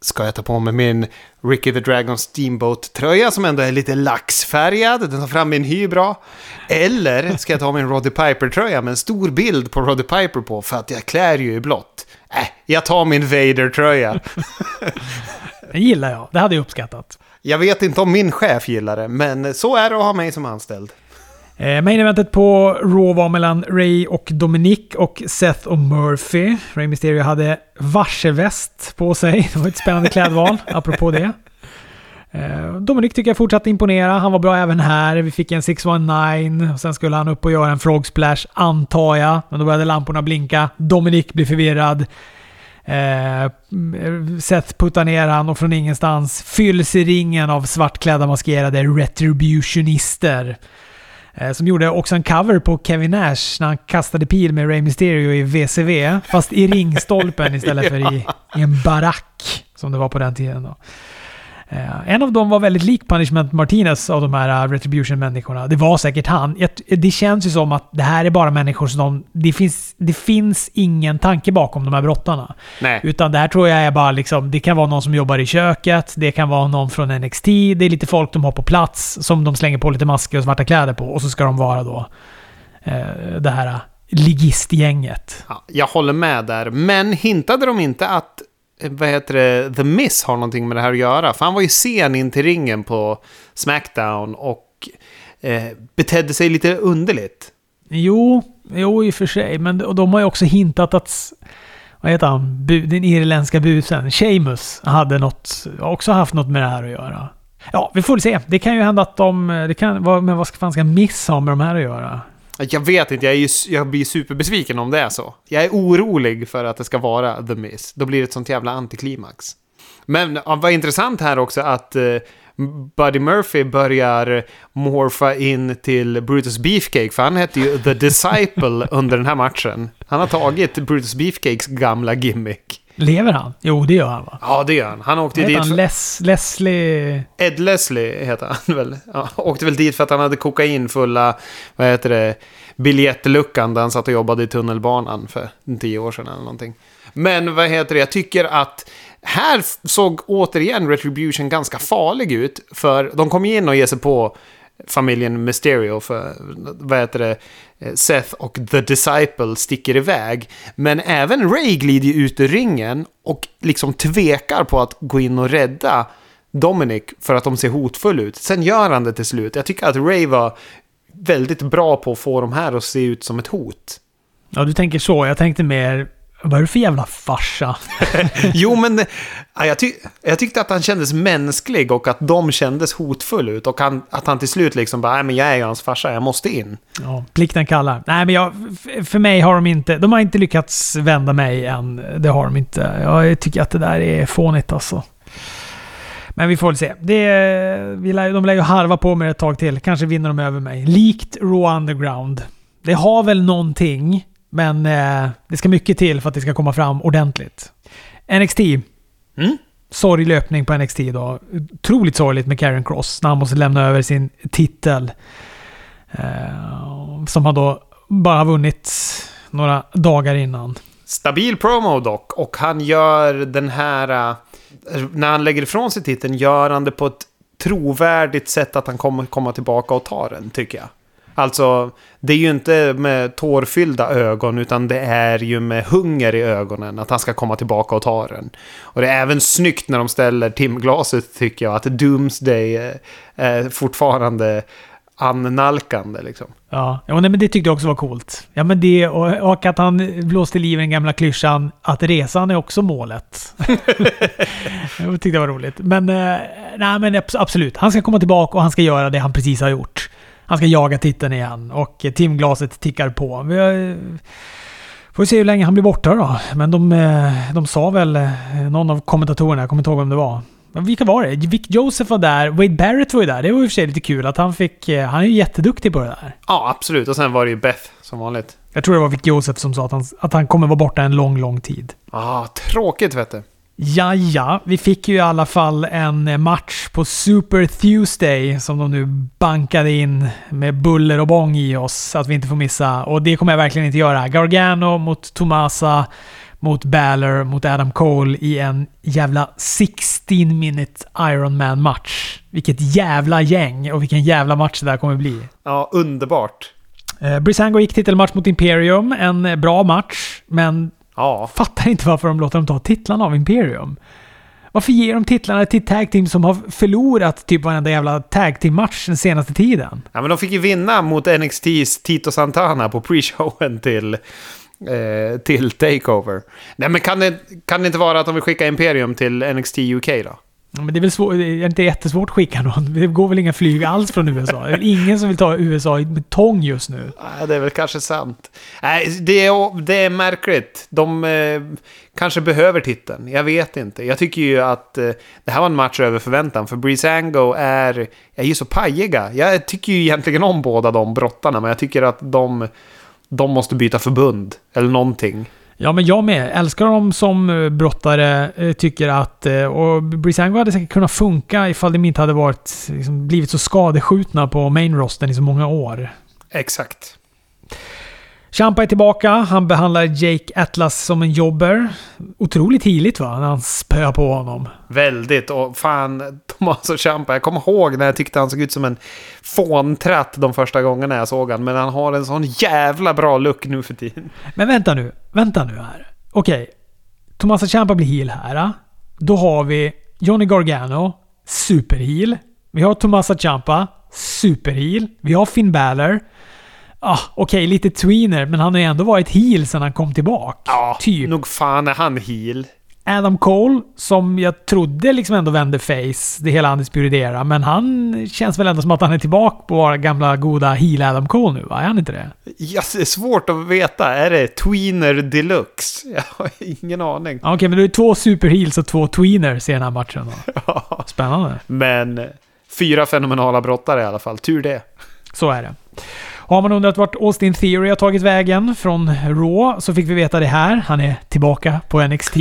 ska jag ta på mig min Ricky the Dragon Steamboat-tröja som ändå är lite laxfärgad, den tar fram min hy bra. Eller ska jag ta min Roddy Piper-tröja med en stor bild på Roddy Piper på för att jag klär ju i blått. Äh, jag tar min Vader-tröja. Det gillar jag. Det hade jag uppskattat. Jag vet inte om min chef gillar det, men så är det att ha mig som anställd. Eh, main eventet på Raw var mellan Ray och Dominic och Seth och Murphy. Ray Mysterio hade varseväst på sig. Det var ett spännande klädval, apropå det. Eh, Dominic tycker jag fortsatte imponera. Han var bra även här. Vi fick en 619. Sen skulle han upp och göra en frog splash, antar jag. Men då började lamporna blinka. Dominic blir förvirrad. Eh, Seth puttar ner han och från ingenstans fylls i ringen av svartklädda maskerade retributionister. Eh, som gjorde också en cover på Kevin Nash när han kastade pil med Ray Mysterio i VCV. Fast i ringstolpen istället för i, i en barack. Som det var på den tiden då. Eh, en av dem var väldigt lik Punishment Martinez av de här uh, Retribution-människorna. Det var säkert han. Det känns ju som att det här är bara människor som de... Det finns, det finns ingen tanke bakom de här brottarna. Nej. Utan det här tror jag är bara liksom... Det kan vara någon som jobbar i köket, det kan vara någon från NXT, det är lite folk de har på plats som de slänger på lite masker och svarta kläder på. Och så ska de vara då eh, det här ligistgänget. Ja, jag håller med där. Men hintade de inte att vad heter det, The Miss har någonting med det här att göra. För han var ju sen in till ringen på Smackdown och eh, betedde sig lite underligt. Jo, jo i och för sig. Men de har ju också hintat att vad heter han, den irländska busen, Seamus, hade något, också haft något med det här att göra. Ja, vi får väl se. Det kan ju hända att de... Eh, det kan, men vad fan ska Miss ha med de här att göra? Jag vet inte, jag, är ju, jag blir superbesviken om det är så. Jag är orolig för att det ska vara The Miss. Då blir det ett sånt jävla antiklimax. Men ja, vad intressant här också att uh, Buddy Murphy börjar morfa in till Brutus Beefcake, för han hette ju The Disciple under den här matchen. Han har tagit Brutus Beefcakes gamla gimmick. Lever han? Jo, det gör han va? Ja, det gör han. Han åkte dit... Han för... Les Leslie... Ed Leslie heter han väl. Ja, åkte väl dit för att han hade kokain fulla, vad heter det, biljettluckan där han satt och jobbade i tunnelbanan för tio år sedan eller någonting. Men vad heter det, jag tycker att här såg återigen Retribution ganska farlig ut. För de kom in och ge sig på familjen Mysterio för, vad heter det, eh, Seth och The Disciple sticker iväg. Men även Ray glider ut ur ringen och liksom tvekar på att gå in och rädda Dominic för att de ser hotfull ut. Sen gör han det till slut. Jag tycker att Ray var väldigt bra på att få de här att se ut som ett hot. Ja, du tänker så. Jag tänkte mer vad är det för jävla farsa? jo, men ja, jag, ty jag, tyckte att han kändes mänsklig och att de kändes hotfull ut. Och han, att han till slut liksom bara, nej men jag är ju hans farsa, jag måste in. Ja, plikten kallar. Nej, men jag, för mig har de inte, de har inte lyckats vända mig än. Det har de inte. Jag tycker att det där är fånigt alltså. Men vi får väl se. Det, vi lär, de lär ju harva på med ett tag till. Kanske vinner de över mig. Likt Raw Underground. Det har väl någonting. Men eh, det ska mycket till för att det ska komma fram ordentligt. NXT. Mm? Sorglig löpning på NXT då. Otroligt sorgligt med Karen Cross när han måste lämna över sin titel. Eh, som han då bara vunnit några dagar innan. Stabil promo dock. Och han gör den här... Uh, när han lägger ifrån sig titeln gör han det på ett trovärdigt sätt att han kommer komma tillbaka och ta den, tycker jag. Alltså, det är ju inte med tårfyllda ögon utan det är ju med hunger i ögonen att han ska komma tillbaka och ta den. Och det är även snyggt när de ställer timglaset tycker jag, att Doomsday är fortfarande annalkande liksom. Ja, ja nej, men det tyckte jag också var coolt. Ja, men det och, och att han blåste liv i den gamla klyschan att resan är också målet. jag tyckte det var roligt. Men, eh, nej, men absolut, han ska komma tillbaka och han ska göra det han precis har gjort. Han ska jaga titeln igen och timglaset tickar på. Vi har, får se hur länge han blir borta då. Men de, eh, de sa väl, eh, någon av kommentatorerna, jag kommer inte ihåg vem det var. Vilka var det? Vic Joseph var där, Wade Barrett var ju där. Det var i och för sig lite kul att han fick... Eh, han är ju jätteduktig på det där. Ja, absolut. Och sen var det ju Beth som vanligt. Jag tror det var Vic Joseph som sa att han, att han kommer vara borta en lång, lång tid. Ah, tråkigt vet du. Ja, ja. Vi fick ju i alla fall en match på Super Tuesday som de nu bankade in med buller och bång i oss så att vi inte får missa. Och det kommer jag verkligen inte göra. Gargano mot Tomasa, mot Balor, mot Adam Cole i en jävla 16 minute Iron Man match Vilket jävla gäng och vilken jävla match det där kommer bli. Ja, underbart. Eh, Brisango gick titelmatch mot Imperium. En bra match, men Ja. Fattar inte varför de låter dem ta titlarna av Imperium. Varför ger de titlarna till tag team som har förlorat typ varenda jävla tag team-match den senaste tiden? Ja, men de fick ju vinna mot NXTs Tito Santana på pre-showen till, eh, till Takeover. Nej, men kan det, kan det inte vara att de vill skicka Imperium till NXT UK då? Men det är väl svår, det är inte jättesvårt att skicka någon. Det går väl inga flyg alls från USA. Det är väl ingen som vill ta USA med tång just nu. Nej, det är väl kanske sant. Nej, det är, det är märkligt. De eh, kanske behöver titeln. Jag vet inte. Jag tycker ju att eh, det här var en match över förväntan. För Breezango är, är ju så pajiga. Jag tycker ju egentligen om båda de brottarna. Men jag tycker att de, de måste byta förbund. Eller någonting. Ja, men jag med. Älskar dem som eh, brottare. Eh, tycker att... Eh, och Brisango hade säkert kunnat funka ifall de inte hade varit, liksom, blivit så skadeskjutna på main rosten i så många år. Exakt. Champa är tillbaka. Han behandlar Jake Atlas som en jobber. Otroligt tidigt va, när han spöar på honom. Väldigt. Och fan, Tommaso Ciampa. Jag kommer ihåg när jag tyckte han såg ut som en fåntratt de första gångerna jag såg han. Men han har en sån jävla bra look nu för tiden. Men vänta nu. Vänta nu här. Okej. Tommaso Ciampa blir heel här. ah. Då har vi Johnny Gargano, superheel. Vi har Tommaso Ciampa, superheel. Vi har Finn Balor. Ah, Okej, lite tweener, men han har ju ändå varit heel sedan han kom tillbaka. Ja, typ. nog fan är han heel. Adam Cole, som jag trodde liksom ändå vände face, det hela Undisputed Era, men han känns väl ändå som att han är tillbaka på vår gamla goda heel Adam Cole nu, va? Är han inte det? Ja, det är svårt att veta. Är det tweener deluxe? Jag har ingen aning. Okej, men det är två superheels och två tweeners i den här matchen. Då. Spännande. Men fyra fenomenala brottare i alla fall. Tur det. Så är det. Har man undrat vart Austin Theory har tagit vägen från Raw så fick vi veta det här. Han är tillbaka på NXT.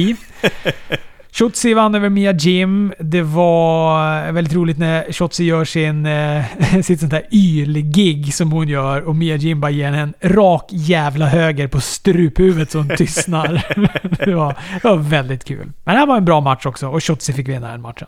Shotzi vann över Mia Jim. Det var väldigt roligt när Shotzi gör sin, eh, sitt sånt här yl-gig som hon gör och Mia Jim bara ger henne en rak jävla höger på struphuvudet som tystnar. det, var, det var väldigt kul. Men det här var en bra match också och Shotzi fick vinna den matchen.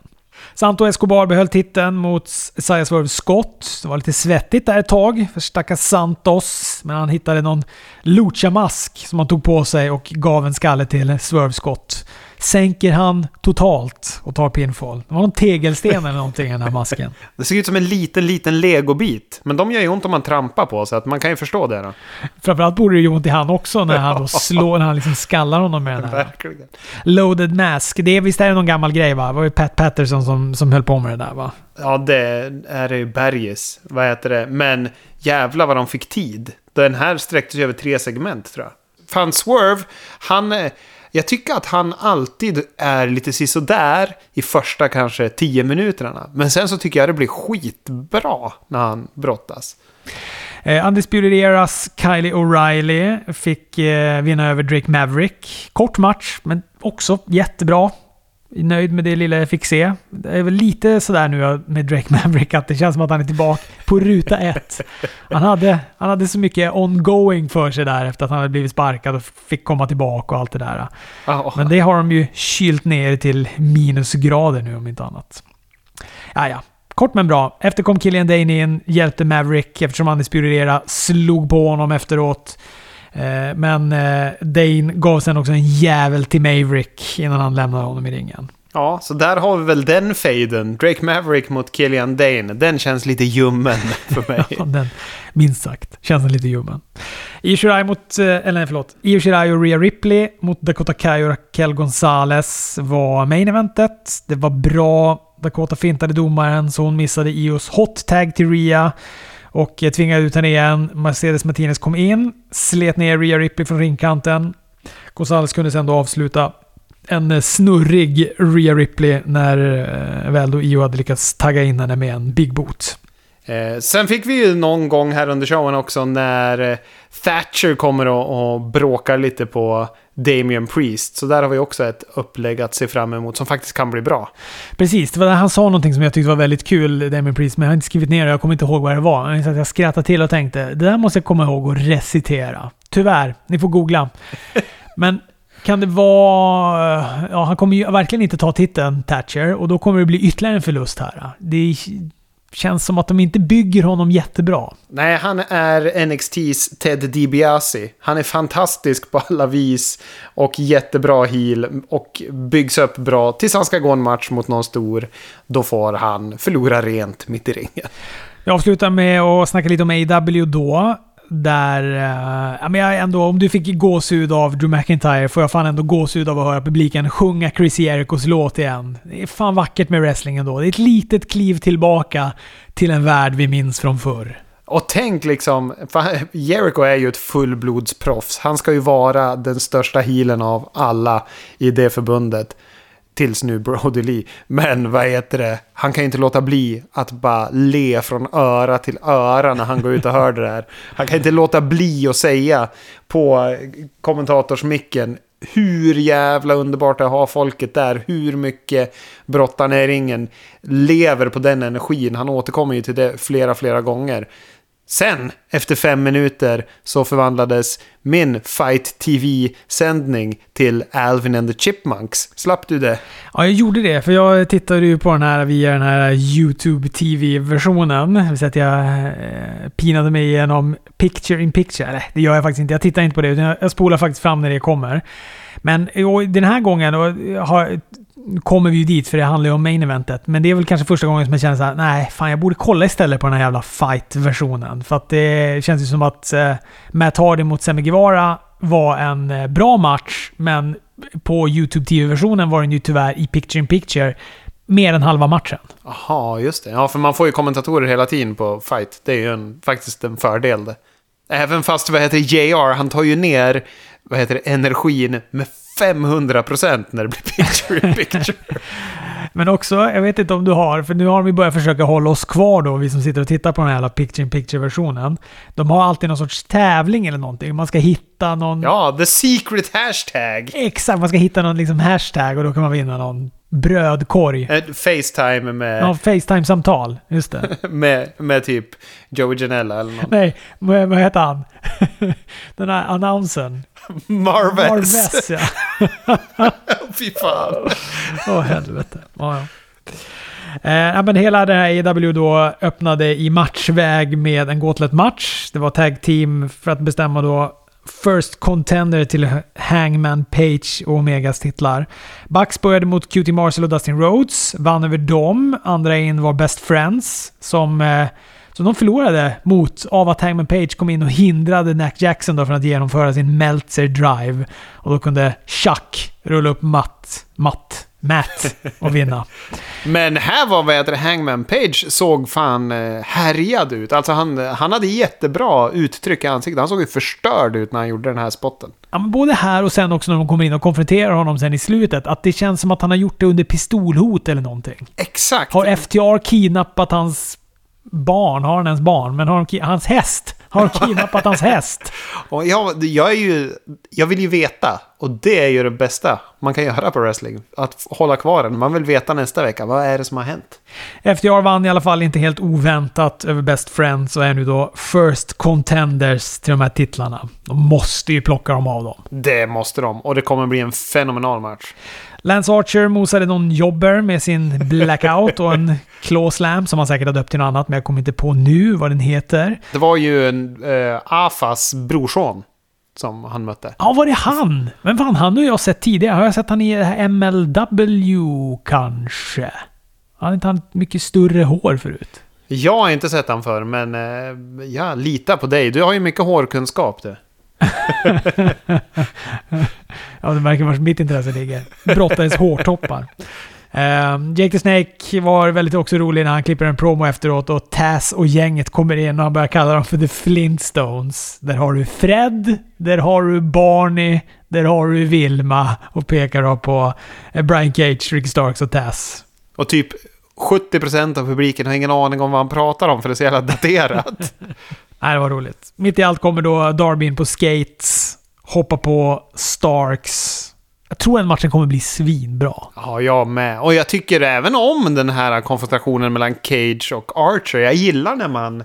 Santo Escobar behöll titeln mot Isaiah Swerve Scott. Det var lite svettigt där ett tag för stackars Santos. Men han hittade någon lucha-mask som han tog på sig och gav en skalle till Swerve Scott. Sänker han totalt och tar pinfall. Det var någon tegelsten eller någonting i den här masken. Det ser ut som en liten, liten legobit. Men de gör ju ont om man trampar på, så att man kan ju förstå det då. Framförallt borde det ju ont i han också när han då slår, när han liksom skallar honom med den här. Verkligen. Loaded mask. Det är, visst är det någon gammal grej va? Det var ju Pat Patterson som, som höll på med det där va? Ja, det är det ju Berges. Vad heter det? Men jävla vad de fick tid. Den här sträckte sig över tre segment, tror jag. Fan, Swerve, han... Jag tycker att han alltid är lite sisådär i första kanske tio minuterna. Men sen så tycker jag det blir skitbra när han brottas. Eh, Undisputed Eras Kylie O'Reilly fick eh, vinna över Drake Maverick. Kort match, men också jättebra. Nöjd med det lilla jag fick se. Det är väl lite sådär nu med Drake Maverick att det känns som att han är tillbaka på ruta ett. Han hade, han hade så mycket ongoing för sig där efter att han hade blivit sparkad och fick komma tillbaka och allt det där. Ja, Men det har de ju kylt ner till minusgrader nu om inte annat. Ja, ja. Kort men bra. Efter kom Killian Dane in, hjälpte Maverick eftersom Undisputed Era slog på honom efteråt. Eh, Men eh, Dane gav sen också en jävel till Maverick innan han lämnade honom i ringen. ja, så där har vi väl den faden. Drake Maverick mot Killian Dane. Den känns lite ljummen för mig. Ja, Den, minst sagt, känns den lite ljummen. Io Shirai mot, eh, eller nej, förlåt. Io Shirai och Rhea Ripley mot Dakota Kai och Raquel Gonzalez var main eventet. Det var bra. Dakota fintade domaren så hon missade Ios hot tag till Rhea. Och tvingade ut henne igen. Mercedes Martinez kom in, slet ner Rhea Ripley från ringkanten. Gonzales kunde sen då avsluta en snurrig Rhea Ripley när eh, väl då Io hade lyckats tagga in henne med en big boot. Eh, sen fick vi ju någon gång här under showen också när eh, Thatcher kommer och, och bråkar lite på Damien Priest. Så där har vi också ett upplägg att se fram emot som faktiskt kan bli bra. Precis, det var där han sa någonting som jag tyckte var väldigt kul, Damien Priest, men jag har inte skrivit ner det. Jag kommer inte ihåg vad det var. Att jag skrattade till och tänkte, det där måste jag komma ihåg att recitera. Tyvärr, ni får googla. Men kan det vara... Ja, han kommer ju verkligen inte ta titeln Thatcher och då kommer det bli ytterligare en förlust här. Det är, känns som att de inte bygger honom jättebra. Nej, han är NXTs Ted DiBiase. Han är fantastisk på alla vis och jättebra heel och byggs upp bra tills han ska gå en match mot någon stor. Då får han förlora rent mitt i ringen. Jag avslutar med att snacka lite om AW då. Där, uh, ja, men jag ändå, om du fick gåshud av Drew McIntyre får jag fan ändå gåshud av att höra publiken sjunga Chris Jericos låt igen. Det är fan vackert med wrestling ändå. Det är ett litet kliv tillbaka till en värld vi minns från förr. Och tänk liksom, Jericho är ju ett fullblodsproffs. Han ska ju vara den största healen av alla i det förbundet. Tills nu Brody Lee. Men vad heter det? Han kan ju inte låta bli att bara le från öra till öra när han går ut och hör det där. Han kan inte låta bli att säga på kommentatorsmicken hur jävla underbart det är att ha folket där. Hur mycket brottarna i ringen lever på den energin. Han återkommer ju till det flera, flera gånger. Sen, efter fem minuter, så förvandlades min Fight TV-sändning till Alvin and the Chipmunks. Slapp du det? Ja, jag gjorde det. För jag tittade ju på den här via den här YouTube TV-versionen. Det vill säga att jag eh, pinade mig igenom picture in picture. Eller, det gör jag faktiskt inte. Jag tittar inte på det, utan jag spolar faktiskt fram när det kommer. Men den här gången har, kommer vi ju dit för det handlar ju om main eventet. Men det är väl kanske första gången som jag känner såhär, nej, fan jag borde kolla istället på den här jävla fight-versionen. För att det känns ju som att eh, Matt Hardy mot Semi Guevara var en eh, bra match, men på YouTube TV-versionen var den ju tyvärr i picture in picture mer än halva matchen. Jaha, just det. Ja, för man får ju kommentatorer hela tiden på fight. Det är ju en, faktiskt en fördel det. Även fast, vad heter det, JR, han tar ju ner, vad heter det, energin med 500% när det blir picture in picture. Men också, jag vet inte om du har, för nu har vi börjat försöka hålla oss kvar då, vi som sitter och tittar på den här jävla picture in picture-versionen. De har alltid någon sorts tävling eller någonting. Man ska hitta någon... Ja, the secret hashtag. Exakt, man ska hitta någon liksom hashtag och då kan man vinna någon brödkorg. Ett Facetime med... Ja, Facetime-samtal. Just det. med, med typ Joey Janella eller något. Nej, vad, vad heter han? Den här annonsen. Marves. Marves, ja. Fy fan. Åh, oh, helvete. Oh, ja. Eh, men hela den här AW då öppnade i matchväg med en Gauntlet-match. Det var tag team för att bestämma då First Contender till Hangman Page och Omegas titlar. Bucks började mot QT Marcel och Dustin Rhodes, vann över dem. Andra in var Best Friends, som, eh, som de förlorade mot av att Hangman Page kom in och hindrade Nack Jackson då från att genomföra sin Meltzer Drive. Och då kunde Chuck rulla upp matt, matt Matt och vinna. Men här var vad heter Hangman Page såg fan eh, härjad ut. Alltså han, han hade jättebra uttryck i ansiktet. Han såg ju förstörd ut när han gjorde den här spotten. Ja, men både här och sen också när de kommer in och konfronterar honom sen i slutet. Att det känns som att han har gjort det under pistolhot eller någonting. Exakt. Har FTR kidnappat hans barn? Har han ens barn? Men har han hans häst? Har kidnappat hans häst. Och jag, jag, är ju, jag vill ju veta. Och det är ju det bästa man kan göra på wrestling. Att hålla kvar den. Man vill veta nästa vecka. Vad är det som har hänt? FDR vann i alla fall inte helt oväntat över Best Friends och är nu då First Contenders till de här titlarna. De måste ju plocka dem av dem. Det måste de. Och det kommer bli en fenomenal match. Lance Archer mosade någon jobber med sin blackout och en claw slam som han säkert har döpt till något annat, men jag kommer inte på nu vad den heter. Det var ju en äh, Afas brorson som han mötte. Ja, var det han? Men fan, han har jag sett tidigare. Har jag sett han i MLW kanske? Har inte han mycket större hår förut? Jag har inte sett han förr, men eh, jag litar på dig. Du har ju mycket hårkunskap du. Ja, du märker var mitt intresse ligger. Brottades hårtoppar. Uh, Jake the Snake var väldigt också rolig när han klipper en promo efteråt och Taz och gänget kommer in och han börjar kalla dem för The Flintstones. Där har du Fred, där har du Barney, där har du Vilma och pekar då på eh, Brian Cage, Rick Starks och Taz. Och typ 70% av publiken har ingen aning om vad han pratar om för det är så jävla daterat. Nej, det var roligt. Mitt i allt kommer då Darby in på skates, hoppar på Starks. Jag tror den matchen kommer bli svinbra. Ja, jag med. Och jag tycker även om den här konfrontationen mellan Cage och Archer. Jag gillar när man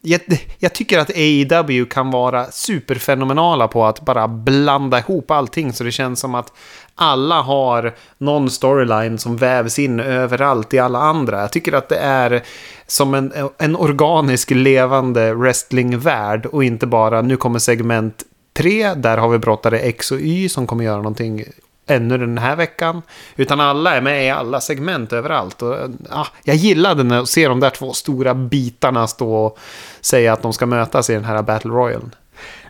jag, jag tycker att AEW kan vara superfenomenala på att bara blanda ihop allting så det känns som att alla har någon storyline som vävs in överallt i alla andra. Jag tycker att det är som en, en organisk levande wrestlingvärld och inte bara nu kommer segment 3, där har vi brottare X och Y som kommer göra någonting ännu den här veckan. Utan alla är med i alla segment överallt. Och, ah, jag gillade när att se de där två stora bitarna stå och säga att de ska mötas i den här Battle Royale.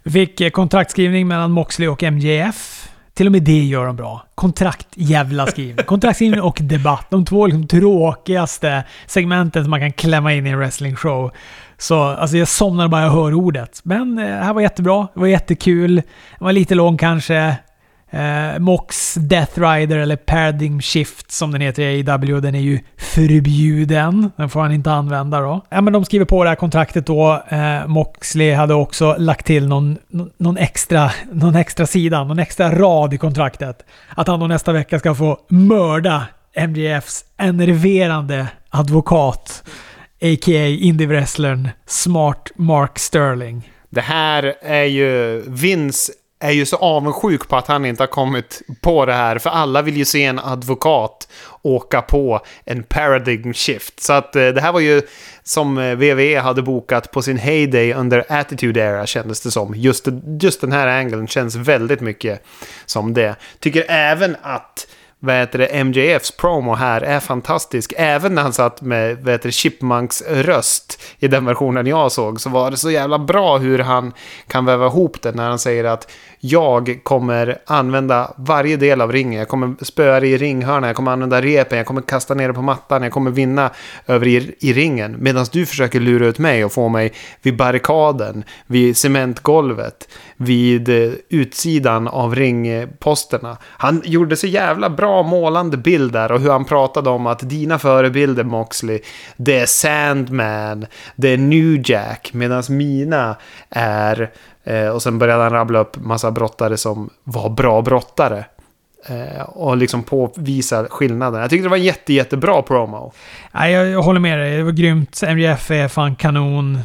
Vi fick kontraktskrivning mellan Moxley och MJF. Till och med det gör de bra. Kontrakt, jävla skrivning. Kontraktskrivning och debatt. De två liksom tråkigaste segmenten som man kan klämma in i en wrestling-show. Så alltså jag somnar bara jag hör ordet. Men eh, det här var jättebra. Det var jättekul. Det var lite lång kanske. Eh, Mox Death Rider, eller Paradigm Shift som den heter i AEW, den är ju förbjuden. Den får han inte använda då. Ja, men de skriver på det här kontraktet då. Eh, Moxley hade också lagt till någon, någon, extra, någon extra sida, någon extra rad i kontraktet. Att han då nästa vecka ska få mörda MJFs enerverande advokat, a.k.a. indie-wrestlern Smart Mark Sterling. Det här är ju Vince är ju så avundsjuk på att han inte har kommit på det här. För alla vill ju se en advokat åka på en paradigm shift. Så att eh, det här var ju som eh, WWE hade bokat på sin heyday under Attitude Era kändes det som. Just, just den här angeln känns väldigt mycket som det. Tycker även att vad heter det, MJFs promo här är fantastisk. Även när han satt med vad heter det, Chipmunks röst i den versionen jag såg så var det så jävla bra hur han kan väva ihop det när han säger att jag kommer använda varje del av ringen. Jag kommer spöa i ringhörnan, jag kommer använda repen, jag kommer kasta ner det på mattan, jag kommer vinna över i, i ringen. Medan du försöker lura ut mig och få mig vid barrikaden, vid cementgolvet, vid eh, utsidan av ringposterna. Han gjorde så jävla bra målande bild där och hur han pratade om att dina förebilder Moxley, det är Sandman, det är New Jack, medan mina är Eh, och sen började han rabbla upp massa brottare som var bra brottare. Eh, och liksom påvisa skillnaden. Jag tyckte det var en jätte, jättebra promo. Nej, jag, jag håller med dig. Det var grymt. MJF är fan kanon.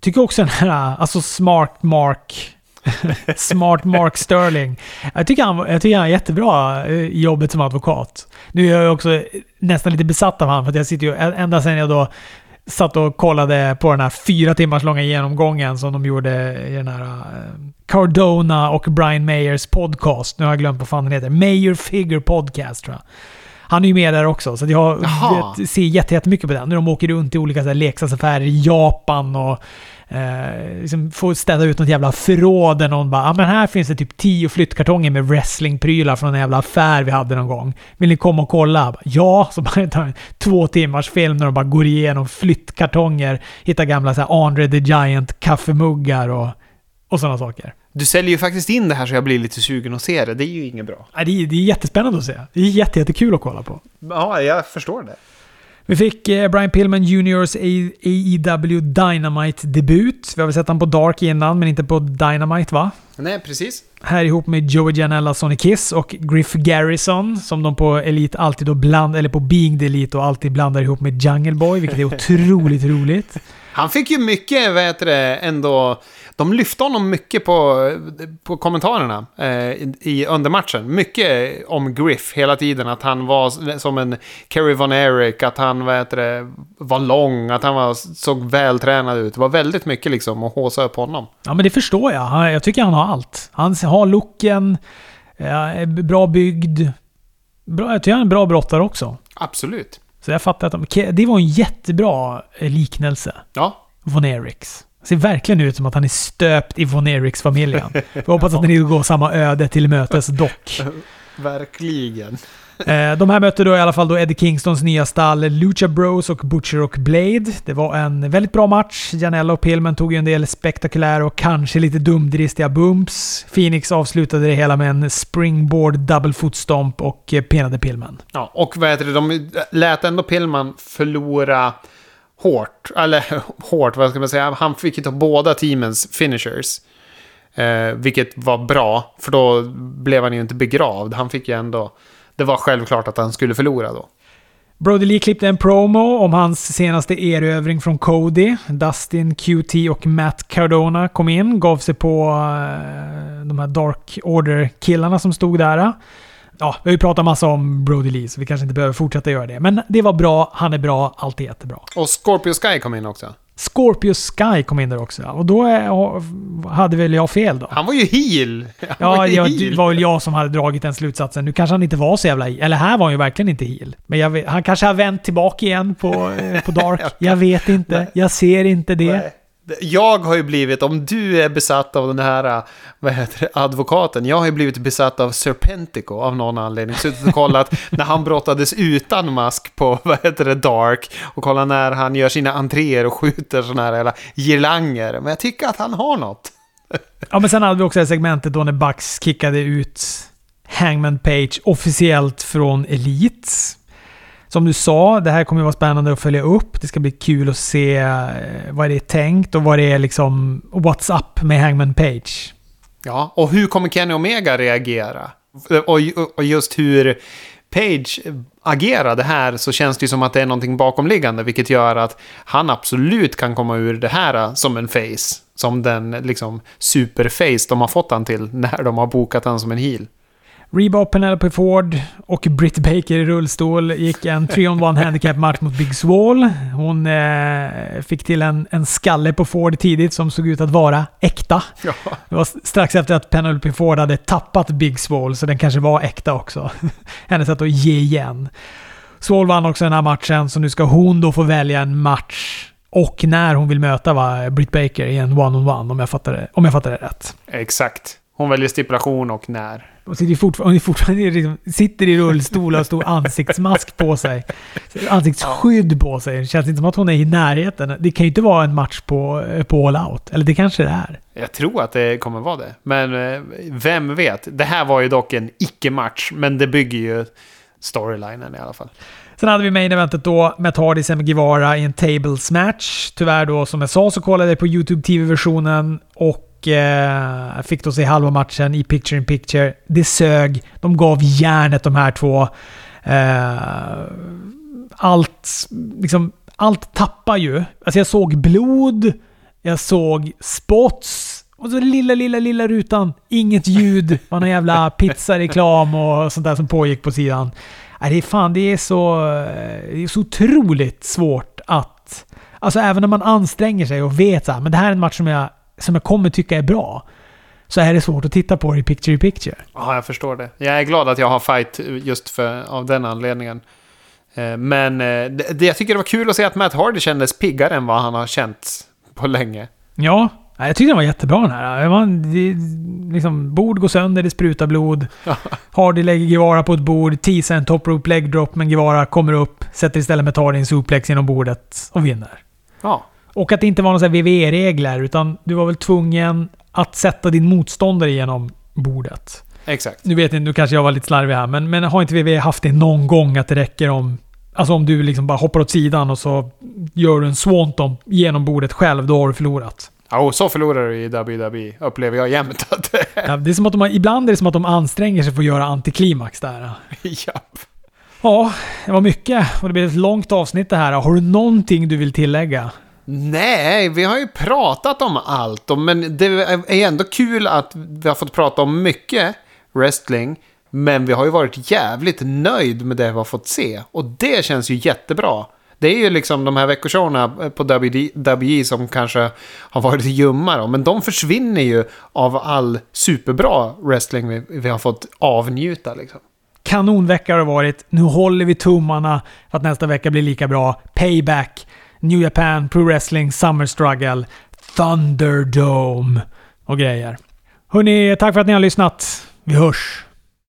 Tycker också den här, alltså Smart Mark. Smart Mark Sterling. Jag tycker, han, jag tycker han är jättebra eh, i jobbet som advokat. Nu är jag också nästan lite besatt av honom för att jag sitter ju ända sedan jag då satt och kollade på den här fyra timmars långa genomgången som de gjorde i den här uh, Cardona och Brian Mayers podcast. Nu har jag glömt vad fan den heter. Mayor Figure Podcast tror jag. Han är ju med där också, så jag vet, ser jättemycket på den. När de åker runt i olika så här, leksaksaffärer i Japan och eh, liksom får städa ut något jävla förråd där någon bara ah, men här finns det typ tio flyttkartonger med wrestlingprylar från en jävla affär vi hade någon gång. Vill ni komma och kolla? Ja, så bara tar en två timmars film när de bara går igenom flyttkartonger, hittar gamla så här Andre the Giant kaffemuggar och, och sådana saker. Du säljer ju faktiskt in det här så jag blir lite sugen att se det. Det är ju inget bra. Det, är, det är jättespännande att se. Det är jätte, jättekul att kolla på. Ja, jag förstår det. Vi fick eh, Brian Pillman Juniors AEW Dynamite-debut. Vi har väl sett honom på Dark innan, men inte på Dynamite va? Nej, precis. Här ihop med Joey Janella, Sonny Kiss och Griff Garrison, som de på Elite alltid då bland, eller på Being the Elite och alltid blandar ihop med Jungle Boy, vilket är otroligt roligt. Han fick ju mycket, vad heter det, ändå de lyfte honom mycket på, på kommentarerna eh, i, under matchen. Mycket om Griff hela tiden. Att han var som en Kerry Von Erich, att han vad heter det, var lång, att han var, såg vältränad ut. Det var väldigt mycket liksom att håsa upp honom. Ja, men det förstår jag. Jag tycker han har allt. Han har looken, är bra byggd. Bra, jag tycker han är en bra brottare också. Absolut. Så jag fattar att de, det var en jättebra liknelse. Ja. Von Eriks ser verkligen ut som att han är stöpt i Von Eriks-familjen. Jag hoppas att ni går samma öde till mötes dock. verkligen. Eh, de här mötte då i alla fall då Eddie Kingstons nya stall Lucha Bros och Butcher och Blade. Det var en väldigt bra match. Janella och Pillman tog ju en del spektakulära och kanske lite dumdristiga bumps. Phoenix avslutade det hela med en springboard double foot stomp och eh, penade Pillman. Ja, och vad heter det, de lät ändå Pillman förlora hårt. Eller hårt, vad ska man säga? Han fick ju ta båda teamens finishers. Eh, vilket var bra, för då blev han ju inte begravd. Han fick ju ändå... Det var självklart att han skulle förlora då. Brody Lee klippte en promo om hans senaste erövring från Cody. Dustin, QT och Matt Cardona kom in, gav sig på eh, de här Dark Order-killarna som stod där. Ja, vi har ju pratat massa om Brody Lee, så vi kanske inte behöver fortsätta göra det. Men det var bra, han är bra, allt är jättebra. Och Scorpio Sky kom in också. Scorpio Sky kom in där också. Och då är, hade väl jag fel då? Han var ju heel! Han ja, var ju ja, heel. det var väl jag som hade dragit den slutsatsen. Nu kanske han inte var så jävla heel. Eller här var han ju verkligen inte heel. Men jag han kanske har vänt tillbaka igen på, eh, på Dark. Jag vet inte. Jag ser inte det. Jag har ju blivit, om du är besatt av den här, vad heter det, advokaten. Jag har ju blivit besatt av Serpentico av någon anledning. Suttit och kollat när han brottades utan mask på, vad heter det, Dark. Och kolla när han gör sina entréer och skjuter sådana här jävla girlanger. Men jag tycker att han har något. Ja, men sen hade vi också det segmentet då när Bucks kickade ut Hangman Page officiellt från Elite. Som du sa, det här kommer att vara spännande att följa upp. Det ska bli kul att se eh, vad det är tänkt och vad det är liksom... What's up med Hangman Page. Ja, och hur kommer Kenny Omega reagera? Och, och just hur Page agerade här så känns det ju som att det är någonting bakomliggande, vilket gör att han absolut kan komma ur det här som en face. Som den liksom superface de har fått han till när de har bokat han som en heel. Reba och Penelope Ford och Britt Baker i rullstol gick en 3-on-1 handicap-match mot Big Swall. Hon eh, fick till en, en skalle på Ford tidigt som såg ut att vara äkta. Ja. Det var strax efter att Penelope Ford hade tappat Big Swall, så den kanske var äkta också. Hennes sätt att ge igen. Swall vann också den här matchen, så nu ska hon då få välja en match och när hon vill möta va, Britt Baker i en one-on-one, om, jag fattar det, om jag fattar det rätt. Exakt. Hon väljer stipulation och när. Hon sitter, fortfarande, hon fortfarande liksom, sitter i rullstol och har stor ansiktsmask på sig. Ansiktsskydd på sig. Det känns inte som att hon är i närheten. Det kan ju inte vara en match på, på All Out. Eller det kanske det är. Jag tror att det kommer vara det. Men eh, vem vet? Det här var ju dock en icke-match, men det bygger ju storylinen i alla fall. Sen hade vi main eventet då med Hardy Sem Guevara i en tables match. Tyvärr då, som jag sa, så kollade jag på YouTube TV-versionen och eh, fick då se halva matchen i picture in picture. Det sög. De gav järnet de här två. Eh, allt, liksom, allt tappar ju. Alltså jag såg blod, jag såg spots. Och så lilla, lilla, lilla rutan. Inget ljud. Man har någon jävla pizzareklam och sånt där som pågick på sidan. Nej, det är fan, det är så... Det är så otroligt svårt att... Alltså även när man anstränger sig och vet att men det här är en match som jag, som jag kommer tycka är bra. Så är det svårt att titta på det i picture i picture. Ja, jag förstår det. Jag är glad att jag har fight just för, av den anledningen. Eh, Men eh, det, jag tycker det var kul att se att Matt Hardy kändes piggare än vad han har känt på länge. Ja, jag tyckte den var jättebra den här. Var, det, liksom, bord går sönder, det sprutar blod. Hardy lägger Guevara på ett bord, teasar en top rope leg drop, men Guevara kommer upp, sätter istället med Hardy en suplex genom bordet och vinner. Ja. Och att det inte var några WWE-regler, utan du var väl tvungen att sätta din motståndare genom bordet. Exakt. Nu vet jag nu kanske jag var lite slarvig här, men, men har inte WWE haft det någon gång att det räcker om... Alltså om du liksom bara hoppar åt sidan och så gör du en swanton genom bordet själv, då har du förlorat. Ja, och så förlorar du i WWE, upplever jag jämt att det är. Ja, det är som att de, ibland är det som att de anstränger sig för att göra antiklimax där. Japp. Ja, det var mycket och det blev ett långt avsnitt det här. Har du någonting du vill tillägga? Nej, vi har ju pratat om allt. Men det är ändå kul att vi har fått prata om mycket wrestling. Men vi har ju varit jävligt nöjd med det vi har fått se. Och det känns ju jättebra. Det är ju liksom de här veckoshowerna på WWE som kanske har varit ljumma då. Men de försvinner ju av all superbra wrestling vi, vi har fått avnjuta liksom. Kanonvecka har det varit. Nu håller vi tummarna för att nästa vecka blir lika bra. Payback, New Japan, Pro Wrestling, Summer Struggle, Thunderdome och grejer. Hörni, tack för att ni har lyssnat. Vi hörs!